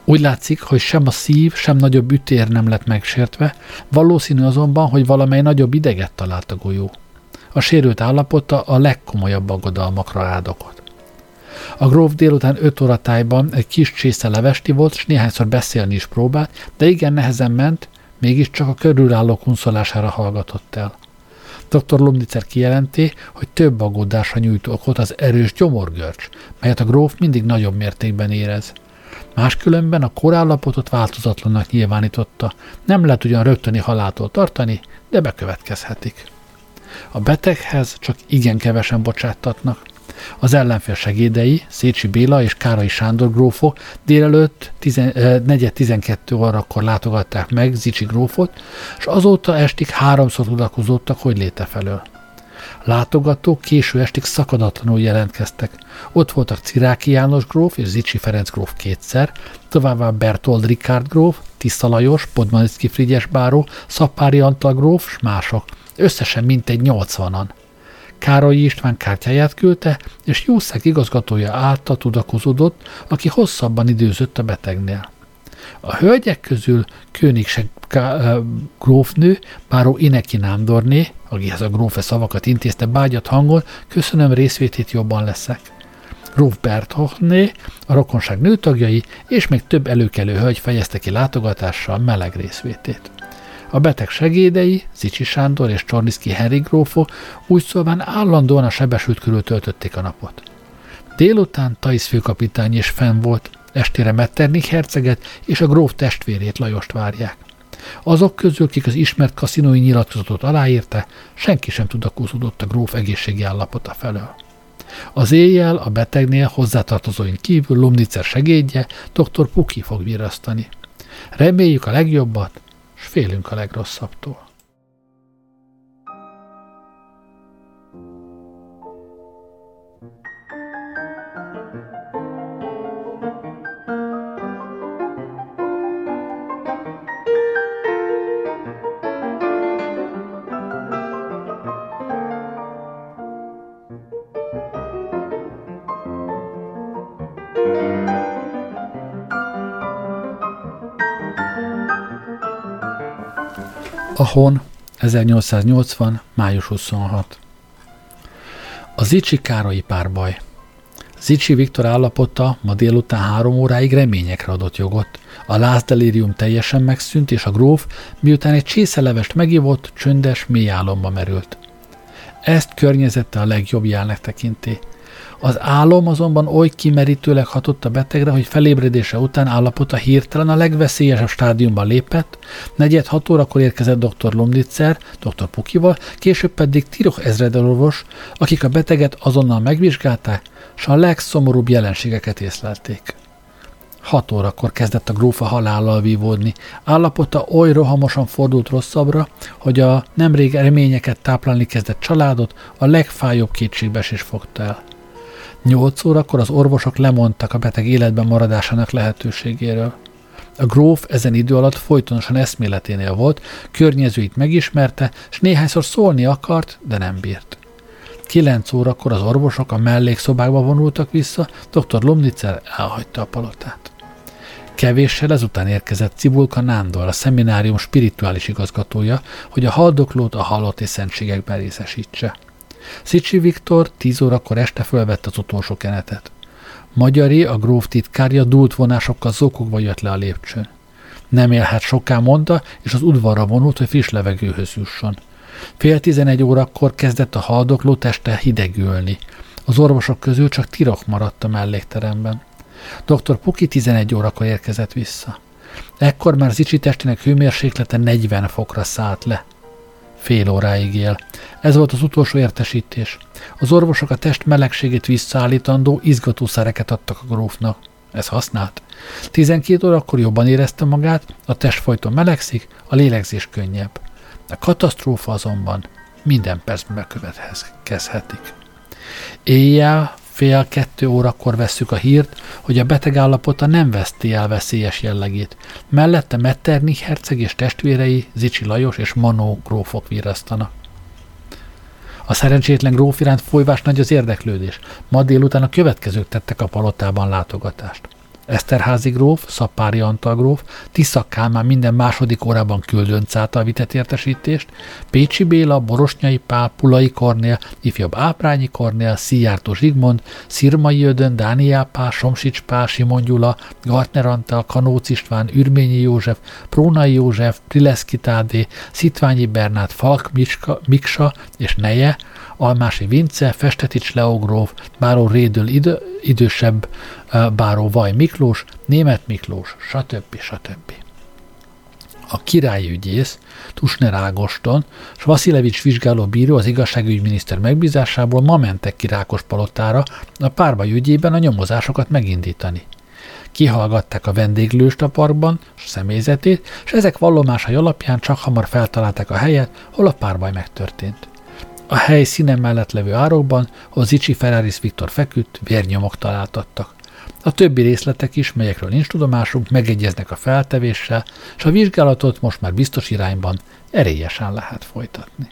Úgy látszik, hogy sem a szív, sem nagyobb ütér nem lett megsértve, valószínű azonban, hogy valamely nagyobb ideget talált a golyó. A sérült állapota a legkomolyabb aggodalmakra áldokot. A gróf délután 5 óra tájban egy kis csésze levesti volt, és néhányszor beszélni is próbált, de igen nehezen ment, mégiscsak a körülálló kunszolására hallgatott el. Dr. Lumnitzer kijelenti, hogy több aggódásra nyújt okot az erős gyomorgörcs, melyet a gróf mindig nagyobb mértékben érez – Máskülönben a korállapotot változatlannak nyilvánította, nem lehet ugyan rögtöni haláltól tartani, de bekövetkezhetik. A beteghez csak igen kevesen bocsáttatnak. Az ellenfél segédei, Szécsi Béla és Kárai Sándor grófok délelőtt 4-12 eh, órakor látogatták meg Zicsi grófot, és azóta estig háromszor tudakozódtak, hogy léte felől. Látogatók késő estig szakadatlanul jelentkeztek. Ott voltak Ciráki János gróf és Zicsi Ferenc gróf kétszer, továbbá Bertold Rikárd gróf, Tisza Lajos, Podmanicki Frigyes báró, Szapári Antal gróf s mások. Összesen mintegy nyolcvanan. Károly István kártyáját küldte, és Jószeg igazgatója által tudakozódott, aki hosszabban időzött a betegnél. A hölgyek közül Königseg grófnő, báró Ineki Nándorné, akihez a grófe szavakat intézte bágyat hangon, köszönöm részvétét jobban leszek. Gróf Berthochné, a rokonság nőtagjai és még több előkelő hölgy fejezte ki látogatással meleg részvétét. A beteg segédei, Zicsi Sándor és Csorniszki Henry grófo úgy szólván állandóan a sebesült körül töltötték a napot. Délután Thais főkapitány is fenn volt, estére Metternich herceget és a gróf testvérét Lajost várják. Azok közül, kik az ismert kaszinói nyilatkozatot aláírta, senki sem tudakozódott a gróf egészségi állapota felől. Az éjjel a betegnél hozzátartozóink kívül Lumnicer segédje, dr. Puki fog virasztani. Reméljük a legjobbat, s félünk a legrosszabbtól. A Hon, 1880. május 26. A Zicsi Károlyi párbaj. Zicsi Viktor állapota ma délután három óráig reményekre adott jogot. A lázdelírium teljesen megszűnt, és a gróf, miután egy csészelevest megivott, csöndes, mély álomba merült. Ezt környezette a legjobb jelnek tekinti. Az álom azonban oly kimerítőleg hatott a betegre, hogy felébredése után állapota hirtelen a legveszélyesebb stádiumban lépett, negyed hat órakor érkezett dr. Lomnitzer, dr. Pukival, később pedig Tiroch ezredelorvos, akik a beteget azonnal megvizsgálták, és a legszomorúbb jelenségeket észlelték. Hat órakor kezdett a grófa halállal vívódni. Állapota oly rohamosan fordult rosszabbra, hogy a nemrég reményeket táplálni kezdett családot a legfájóbb kétségbeesés fogta el. Nyolc órakor az orvosok lemondtak a beteg életben maradásának lehetőségéről. A gróf ezen idő alatt folytonosan eszméleténél volt, környezőit megismerte, és néhányszor szólni akart, de nem bírt. Kilenc órakor az orvosok a mellékszobákba vonultak vissza, dr. Lomnitzer elhagyta a palotát. Kevéssel ezután érkezett Cibulka Nándor, a szeminárium spirituális igazgatója, hogy a haldoklót a halotti szentségekben részesítse. Szicsi Viktor tíz órakor este fölvette az utolsó kenetet. Magyari, a gróf titkárja dúlt vonásokkal zokogva jött le a lépcsőn. Nem élhet soká, mondta, és az udvarra vonult, hogy friss levegőhöz jusson. Fél tizenegy órakor kezdett a haldokló teste hidegülni. Az orvosok közül csak Tirok maradt a mellékteremben. Dr. Puki 11 órakor érkezett vissza. Ekkor már Zicsi testének hőmérséklete 40 fokra szállt le. Fél óráig él. Ez volt az utolsó értesítés. Az orvosok a test melegségét visszaállítandó izgatószereket adtak a grófnak. Ez használt. 12 órakor jobban érezte magát, a test folyton melegszik, a lélegzés könnyebb. A katasztrófa azonban minden percben bekövetkezhetik. Éjjel fél kettő órakor vesszük a hírt, hogy a beteg állapota nem veszti el veszélyes jellegét. Mellette Metternich herceg és testvérei Zicsi Lajos és Manó grófok virasztanak. A szerencsétlen gróf iránt folyvás nagy az érdeklődés. Ma délután a következők tettek a palotában látogatást. Eszterházi gróf, Szapári Antal gróf, Tisza Kálmán minden második órában küldönc által vitett értesítést, Pécsi Béla, Borosnyai Pál, Pulai Kornél, ifjabb Áprányi Kornél, Szijjártó Zsigmond, Szirmai Ödön, Dániel Pál, Somsics Pál, Simon Gyula, Gartner Antal, Kanóc István, Ürményi József, Prónai József, Prileszki Tádé, Szitványi Bernát, Falk Micska, Miksa és Neje, Almási Vince, Festetics Leogróf, Báró Rédől idő, idősebb Báró Vaj Miklós, Német Miklós, stb. stb. A királyi ügyész, Tusner Ágoston és Vasilevics vizsgáló bíró az igazságügyminiszter megbízásából ma mentek ki Rákos palotára a párbaj ügyében a nyomozásokat megindítani. Kihallgatták a vendéglőst a parkban, a személyzetét, és ezek vallomásai alapján csak hamar feltalálták a helyet, hol a párbaj megtörtént. A hely színe mellett levő árokban, ahol Zicsi Ferraris Viktor feküdt, vérnyomok találtattak. A többi részletek is, melyekről nincs tudomásunk, megegyeznek a feltevéssel, és a vizsgálatot most már biztos irányban erélyesen lehet folytatni.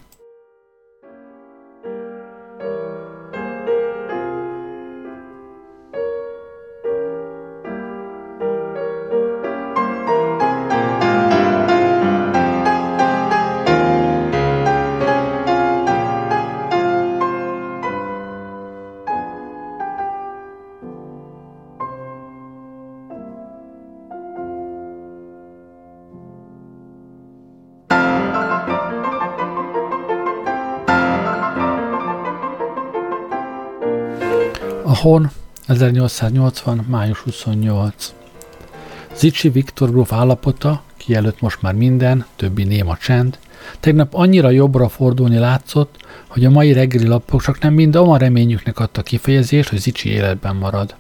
Hon, 1880. május 28. Zicsi Viktor gróf állapota, ki előtt most már minden, többi néma csend, tegnap annyira jobbra fordulni látszott, hogy a mai reggeli lapok csak nem mind a reményüknek adta kifejezést, hogy Zicsi életben marad.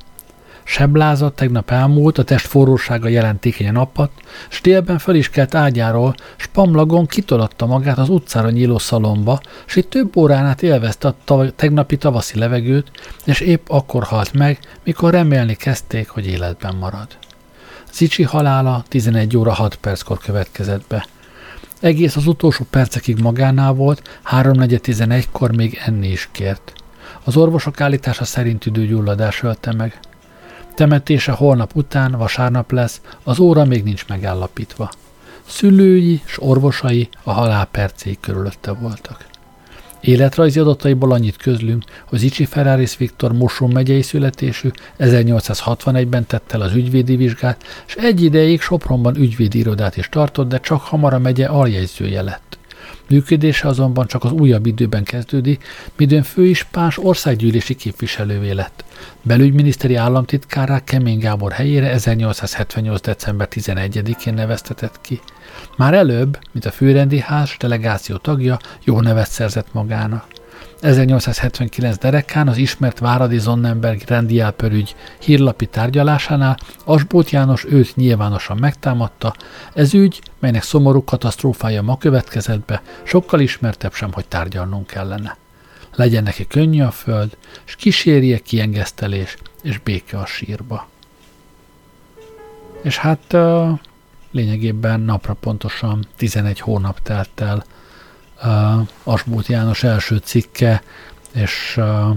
Seblázat tegnap elmúlt, a test forrósága jelentékenyen apadt, s délben fel is kelt ágyáról, s pamlagon kitolatta magát az utcára nyíló szalomba, s itt több órán át élvezte a tav- tegnapi tavaszi levegőt, és épp akkor halt meg, mikor remélni kezdték, hogy életben marad. Zicsi halála 11 óra 6 perckor következett be. Egész az utolsó percekig magánál volt, 3.4.11-kor még enni is kért. Az orvosok állítása szerint üdőgyulladás ölte meg. Temetése holnap után, vasárnap lesz, az óra még nincs megállapítva. Szülői és orvosai a halál percéig körülötte voltak. Életrajzi adataiból annyit közlünk, hogy Zicsi Ferraris Viktor Moson megyei születésű 1861-ben tette el az ügyvédi vizsgát, és egy ideig Sopronban ügyvédi irodát is tartott, de csak hamar a megye aljegyzője lett. Működése azonban csak az újabb időben kezdődik, midőn főispáns országgyűlési képviselővé lett. Belügyminiszteri államtitkárá Kemény Gábor helyére 1878. december 11-én neveztetett ki. Már előbb, mint a főrendi ház delegáció tagja, jó nevet szerzett magának. 1879 derekán az ismert Váradi Zonnenberg rendiápörügy hírlapi tárgyalásánál Asbót János őt nyilvánosan megtámadta, ez ügy, melynek szomorú katasztrófája ma következett be, sokkal ismertebb sem, hogy tárgyalnunk kellene. Legyen neki könnyű a föld, és kísérje kiengesztelés és béke a sírba. És hát uh, lényegében napra pontosan 11 hónap telt el uh, Asbót János első cikke és uh,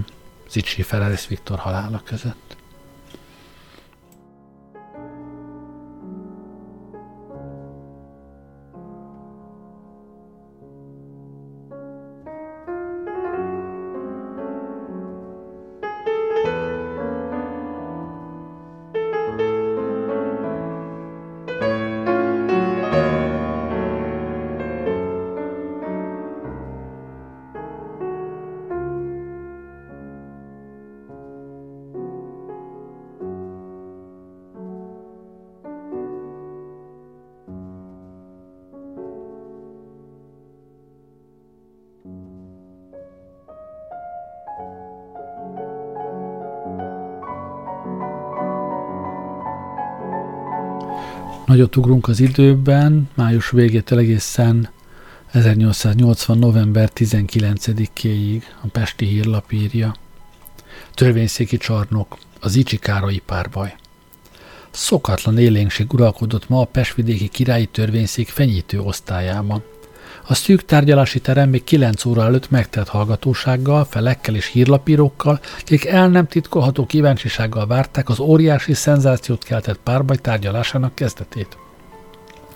Zicsi Ferelis Viktor halála között. Nagyot ugrunk az időben, május végétől egészen 1880. november 19-éig a Pesti Hírlap írja. Törvényszéki csarnok, az Icsi Károlyi párbaj. Szokatlan élénkség uralkodott ma a Pestvidéki Királyi Törvényszék fenyítő osztályában – a szűk tárgyalási terem még 9 óra előtt megtelt hallgatósággal, felekkel és hírlapírókkal, akik el nem titkolható kíváncsisággal várták az óriási szenzációt keltett párbaj tárgyalásának kezdetét.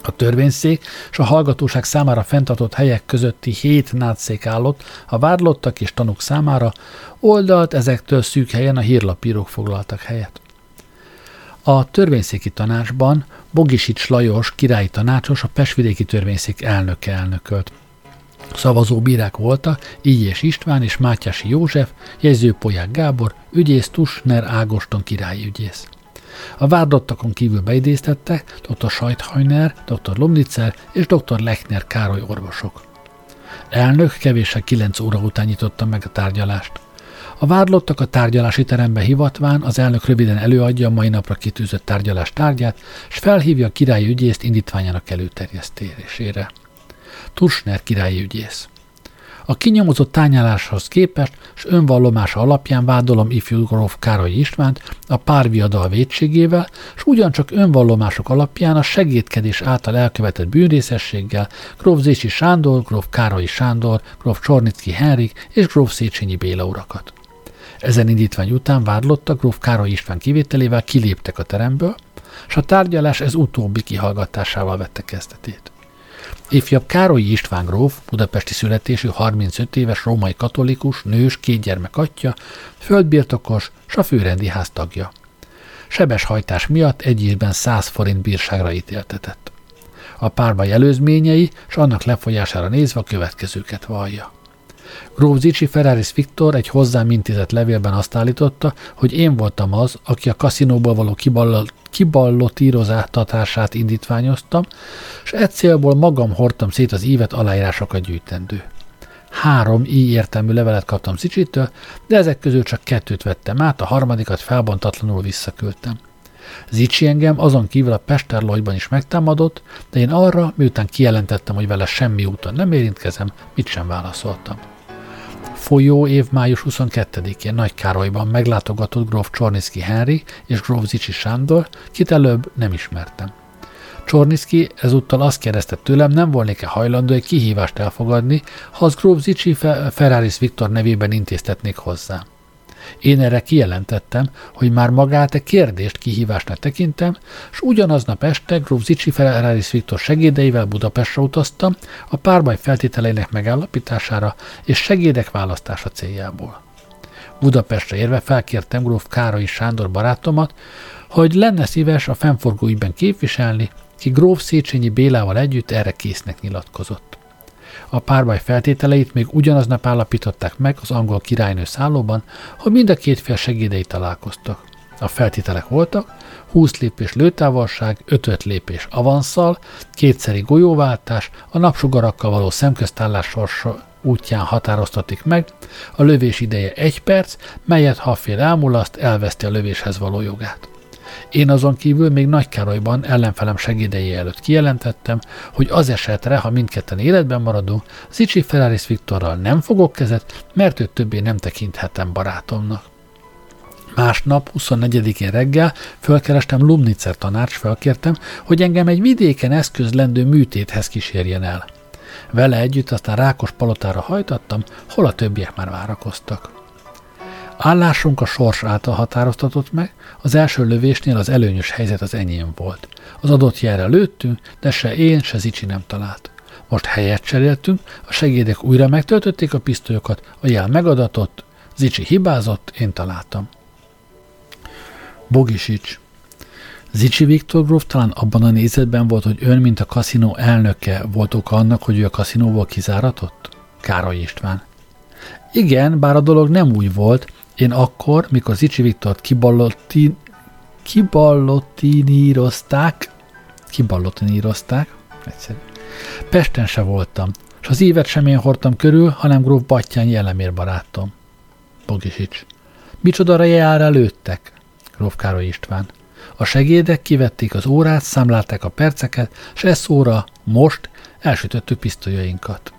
A törvényszék és a hallgatóság számára fenntartott helyek közötti hét nátszék állott, a vádlottak és tanúk számára oldalt ezektől szűk helyen a hírlapírók foglaltak helyet. A törvényszéki tanácsban Bogisics Lajos királyi tanácsos a Pesvidéki törvényszék elnöke elnökölt. Szavazó bírák voltak Igyes István és Mátyási József, jegyzőpolyák Gábor, ügyész Tusner Ágoston királyi ügyész. A vádlottakon kívül beidéztettek dr. Sajthajner, dr. Lomnitzer és dr. Lechner Károly orvosok. Elnök kevéssel kilenc óra után nyitotta meg a tárgyalást. A vádlottak a tárgyalási terembe hivatván az elnök röviden előadja a mai napra kitűzött tárgyalás tárgyát, és felhívja a királyi ügyészt indítványának előterjesztésére. Tursner királyi ügyész. A kinyomozott tányáláshoz képest és önvallomása alapján vádolom ifjú gróf Károly Istvánt a párviadal védségével, és ugyancsak önvallomások alapján a segédkedés által elkövetett bűnrészességgel gróf Zécsi Sándor, gróf Károly Sándor, gróf Csornicki Henrik és gróf Széchenyi Béla urakat. Ezen indítvány után vádlottak gróf Károly István kivételével kiléptek a teremből, és a tárgyalás ez utóbbi kihallgatásával vette kezdetét. Ifjabb Károly István gróf, budapesti születésű 35 éves római katolikus, nős, két gyermek atya, földbirtokos, s a főrendi ház tagja. Sebes hajtás miatt egy évben 100 forint bírságra ítéltetett. A párbaj előzményei, és annak lefolyására nézve a következőket vallja. Gróf Zicsi Ferraris Viktor egy hozzám intézett levélben azt állította, hogy én voltam az, aki a kaszinóból való kiballotíroztatását indítványoztam, és egy célból magam hordtam szét az évet aláírásokat gyűjtendő. Három így értelmű levelet kaptam Zicsitől, de ezek közül csak kettőt vettem át, a harmadikat felbontatlanul visszaküldtem. Zicsi engem azon kívül a Pesterlojban is megtámadott, de én arra, miután kijelentettem, hogy vele semmi úton nem érintkezem, mit sem válaszoltam folyó év május 22-én Nagy Károlyban meglátogatott gróf Csorniszki Henry és gróf Zicsi Sándor, kit előbb nem ismertem. Csorniszki ezúttal azt kérdezte tőlem, nem volnék-e hajlandó egy kihívást elfogadni, ha az gróf Zicsi Ferraris Viktor nevében intéztetnék hozzá. Én erre kijelentettem, hogy már magát a kérdést kihívásnak tekintem, és ugyanaznap este Gróf Zicsi Ferraris Viktor segédeivel Budapestre utaztam a párbaj feltételeinek megállapítására és segédek választása céljából. Budapestre érve felkértem Gróf Károly Sándor barátomat, hogy lenne szíves a fennforgó ügyben képviselni, ki Gróf Széchenyi Bélával együtt erre késznek nyilatkozott. A párbaj feltételeit még ugyanaznap állapították meg az angol királynő szállóban, hogy mind a két fél segédei találkoztak. A feltételek voltak 20 lépés lőtávolság, 5 lépés avanszal, kétszeri golyóváltás, a napsugarakkal való szemköztállás sorsa útján határoztatik meg, a lövés ideje egy perc, melyet ha a fél elmulaszt, elveszti a lövéshez való jogát. Én azon kívül még Nagykárolyban ellenfelem segédei előtt kijelentettem, hogy az esetre, ha mindketten életben maradunk, Zicsi Ferraris Viktorral nem fogok kezet, mert őt többé nem tekinthetem barátomnak. Másnap, 24-én reggel fölkerestem Lumnitzer tanács, felkértem, hogy engem egy vidéken eszközlendő műtéthez kísérjen el. Vele együtt aztán Rákos palotára hajtattam, hol a többiek már várakoztak. Állásunk a sors által határoztatott meg, az első lövésnél az előnyös helyzet az enyém volt. Az adott jelre lőttünk, de se én, se Zicsi nem talált. Most helyet cseréltünk, a segédek újra megtöltötték a pisztolyokat, a jel megadatott, Zicsi hibázott, én találtam. Bogisics. Zicsi Viktor gróf talán abban a nézetben volt, hogy ön, mint a kaszinó elnöke, volt oka annak, hogy ő a kaszinóból kizáratott? Károly István. Igen, bár a dolog nem úgy volt, én akkor, mikor Zicsi Viktort kiballotti, kiballottinírozták, kiballottinírozták, egyszerű, Pesten se voltam, és az évet sem én hordtam körül, hanem gróf Battyán jellemér barátom. Bogisics. Micsoda jár előttek? Gróf Károly István. A segédek kivették az órát, számlálták a perceket, és ez óra, most elsütöttük pisztolyainkat.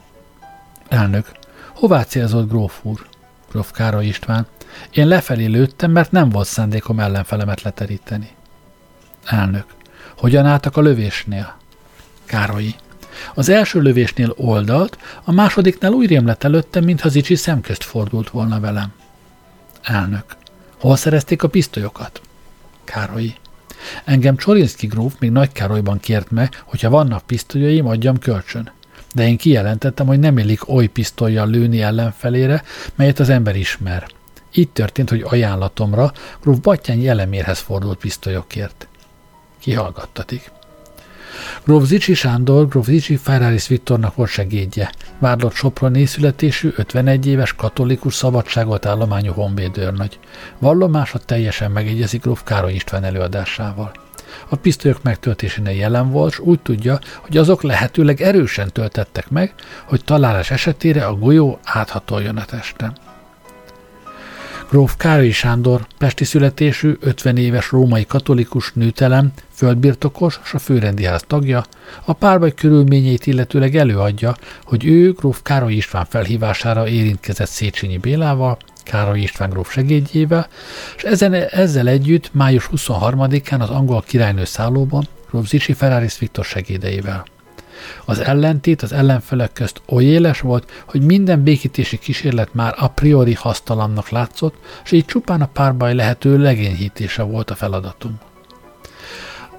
Elnök. Hová célzott gróf úr? Gróf Károly István. Én lefelé lőttem, mert nem volt szándékom ellenfelemet leteríteni. Elnök. Hogyan álltak a lövésnél? Károlyi. Az első lövésnél oldalt, a másodiknál úgy rémlett előttem, mintha Zicsi szemközt fordult volna velem. Elnök. Hol szerezték a pisztolyokat? Károlyi. Engem Csorinszki gróf még Nagy Károlyban kért meg, hogyha vannak pisztolyaim, adjam kölcsön. De én kijelentettem, hogy nem illik oly pisztolyjal lőni ellenfelére, melyet az ember ismer. Így történt, hogy ajánlatomra gróf Battyány jelemérhez fordult pisztolyokért. Kihallgattatik. Gróf Zicsi Sándor, Gróf Zicsi Ferraris Viktornak volt segédje. Vádlott Soproni születésű, 51 éves katolikus szabadságot állományú honvédőrnagy. Vallomása teljesen megegyezik Gróf Károly István előadásával. A pisztolyok megtöltésénél jelen volt, és úgy tudja, hogy azok lehetőleg erősen töltettek meg, hogy találás esetére a golyó áthatoljon a testen. Gróf Károly Sándor, pesti születésű, 50 éves római katolikus nőtelem, földbirtokos és a főrendi ház tagja, a párbaj körülményeit illetőleg előadja, hogy ő gróf Károly István felhívására érintkezett Széchenyi Bélával, Károly István gróf segédjével, és ezen, ezzel együtt május 23-án az angol királynő szállóban gróf Zicsi Ferraris Viktor segédeivel. Az ellentét az ellenfelek közt oly éles volt, hogy minden békítési kísérlet már a priori hasztalannak látszott, és így csupán a párbaj lehető legényhítése volt a feladatunk.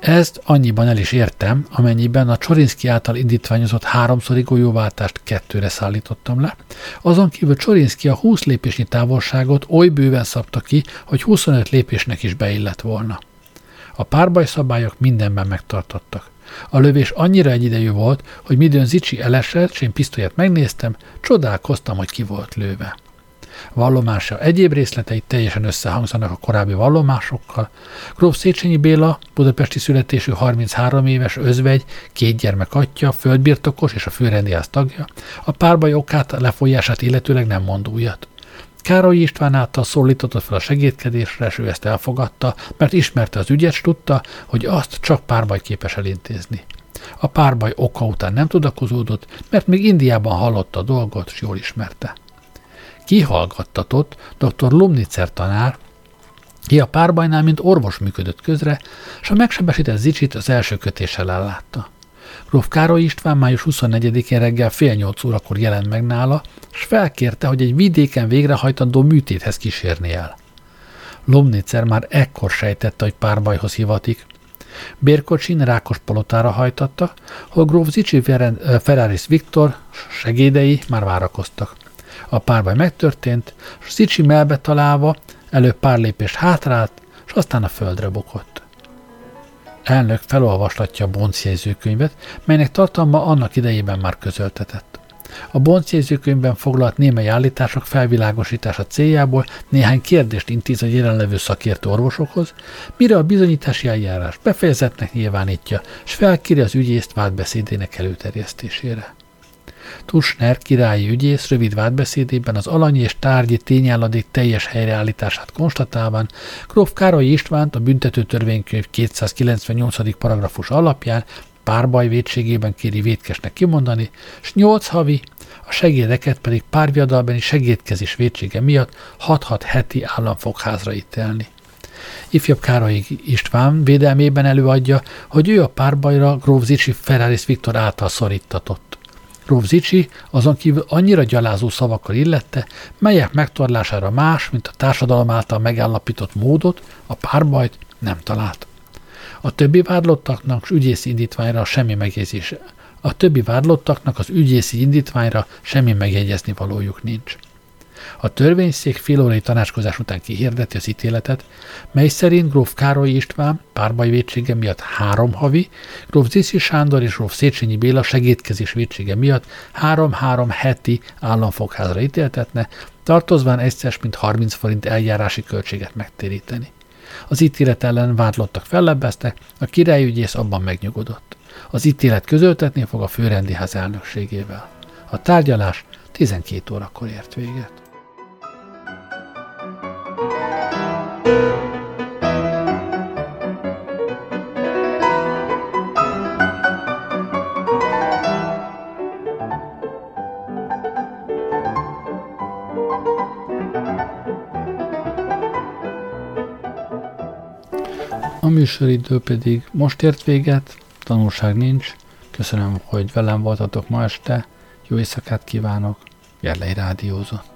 Ezt annyiban el is értem, amennyiben a Csorinszki által indítványozott háromszori golyóváltást kettőre szállítottam le. Azon kívül Csorinszki a 20 lépésnyi távolságot oly bőven szabta ki, hogy 25 lépésnek is beillett volna. A párbaj szabályok mindenben megtartottak. A lövés annyira egyidejű volt, hogy midőn Zicsi elesett, és én pisztolyát megnéztem, csodálkoztam, hogy ki volt lőve. Vallomása egyéb részletei teljesen összehangzanak a korábbi vallomásokkal. Gróf Széchenyi Béla, budapesti születésű 33 éves özvegy, két gyermek atya, földbirtokos és a főrendiász tagja, a párbaj okát, lefolyását illetőleg nem mond újat. Károly István által szólította fel a segédkedésre, és ő ezt elfogadta, mert ismerte az ügyet, és tudta, hogy azt csak párbaj képes elintézni. A párbaj oka után nem tudakozódott, mert még Indiában hallotta a dolgot, és jól ismerte. Kihallgattatott dr. Lumnitzer tanár, ki a párbajnál, mint orvos működött közre, és a megsebesített Zicsit az első kötéssel ellátta. Gróf Károly István május 24-én reggel fél nyolc órakor jelent meg nála, és felkérte, hogy egy vidéken végrehajtandó műtéthez kísérni el. Lomnicer már ekkor sejtette, hogy párbajhoz hivatik. Bérkocsin Rákos palotára hajtatta, hol gróf Zicsi Ferraris Viktor segédei már várakoztak. A párbaj megtörtént, és Zicsi melbe találva előbb pár lépést hátrált, és aztán a földre bukott. Elnök felolvaslatja a Bonc jegyzőkönyvet, melynek tartalma annak idejében már közöltetett. A Bonc jegyzőkönyvben foglalt némely állítások felvilágosítása céljából néhány kérdést intéz a jelenlevő szakértő orvosokhoz, mire a bizonyítási eljárás befejezetnek nyilvánítja, és felkéri az ügyészt vádbeszédének előterjesztésére. Tusner királyi ügyész rövid vádbeszédében az alanyi és tárgyi tényálladék teljes helyreállítását konstatálván Gróf Károly Istvánt a büntető törvénykönyv 298. paragrafus alapján párbaj védségében kéri vétkesnek kimondani, és nyolc havi, a segédeket pedig párviadalbeni segédkezés védsége miatt 6-6 heti államfogházra ítélni. Ifjabb Károly István védelmében előadja, hogy ő a párbajra Gróf Zicsi Ferraris Viktor által szorítatott. Zicsi azon kívül annyira gyalázó szavakkal illette, melyek megtorlására más, mint a társadalom által megállapított módot, a párbajt nem talált. A többi vádlottaknak ügyészi indítványra semmi megjegyzése. A többi vádlottaknak az ügyészi indítványra semmi megjegyezni valójuk nincs. A törvényszék félórai tanácskozás után kihirdeti az ítéletet, mely szerint gróf Károly István párbaj védsége miatt három havi, gróf Ziszi Sándor és gróf Széchenyi Béla segédkezés védsége miatt három-három heti államfogházra ítéltetne, tartozván egyszer mint 30 forint eljárási költséget megtéríteni. Az ítélet ellen vádlottak fellebbeztek, a királyügyész abban megnyugodott. Az ítélet közöltetni fog a főrendiház elnökségével. A tárgyalás 12 órakor ért véget. A műsoridő pedig most ért véget, tanulság nincs. Köszönöm, hogy velem voltatok ma este. Jó éjszakát kívánok. Gerlei Rádiózott.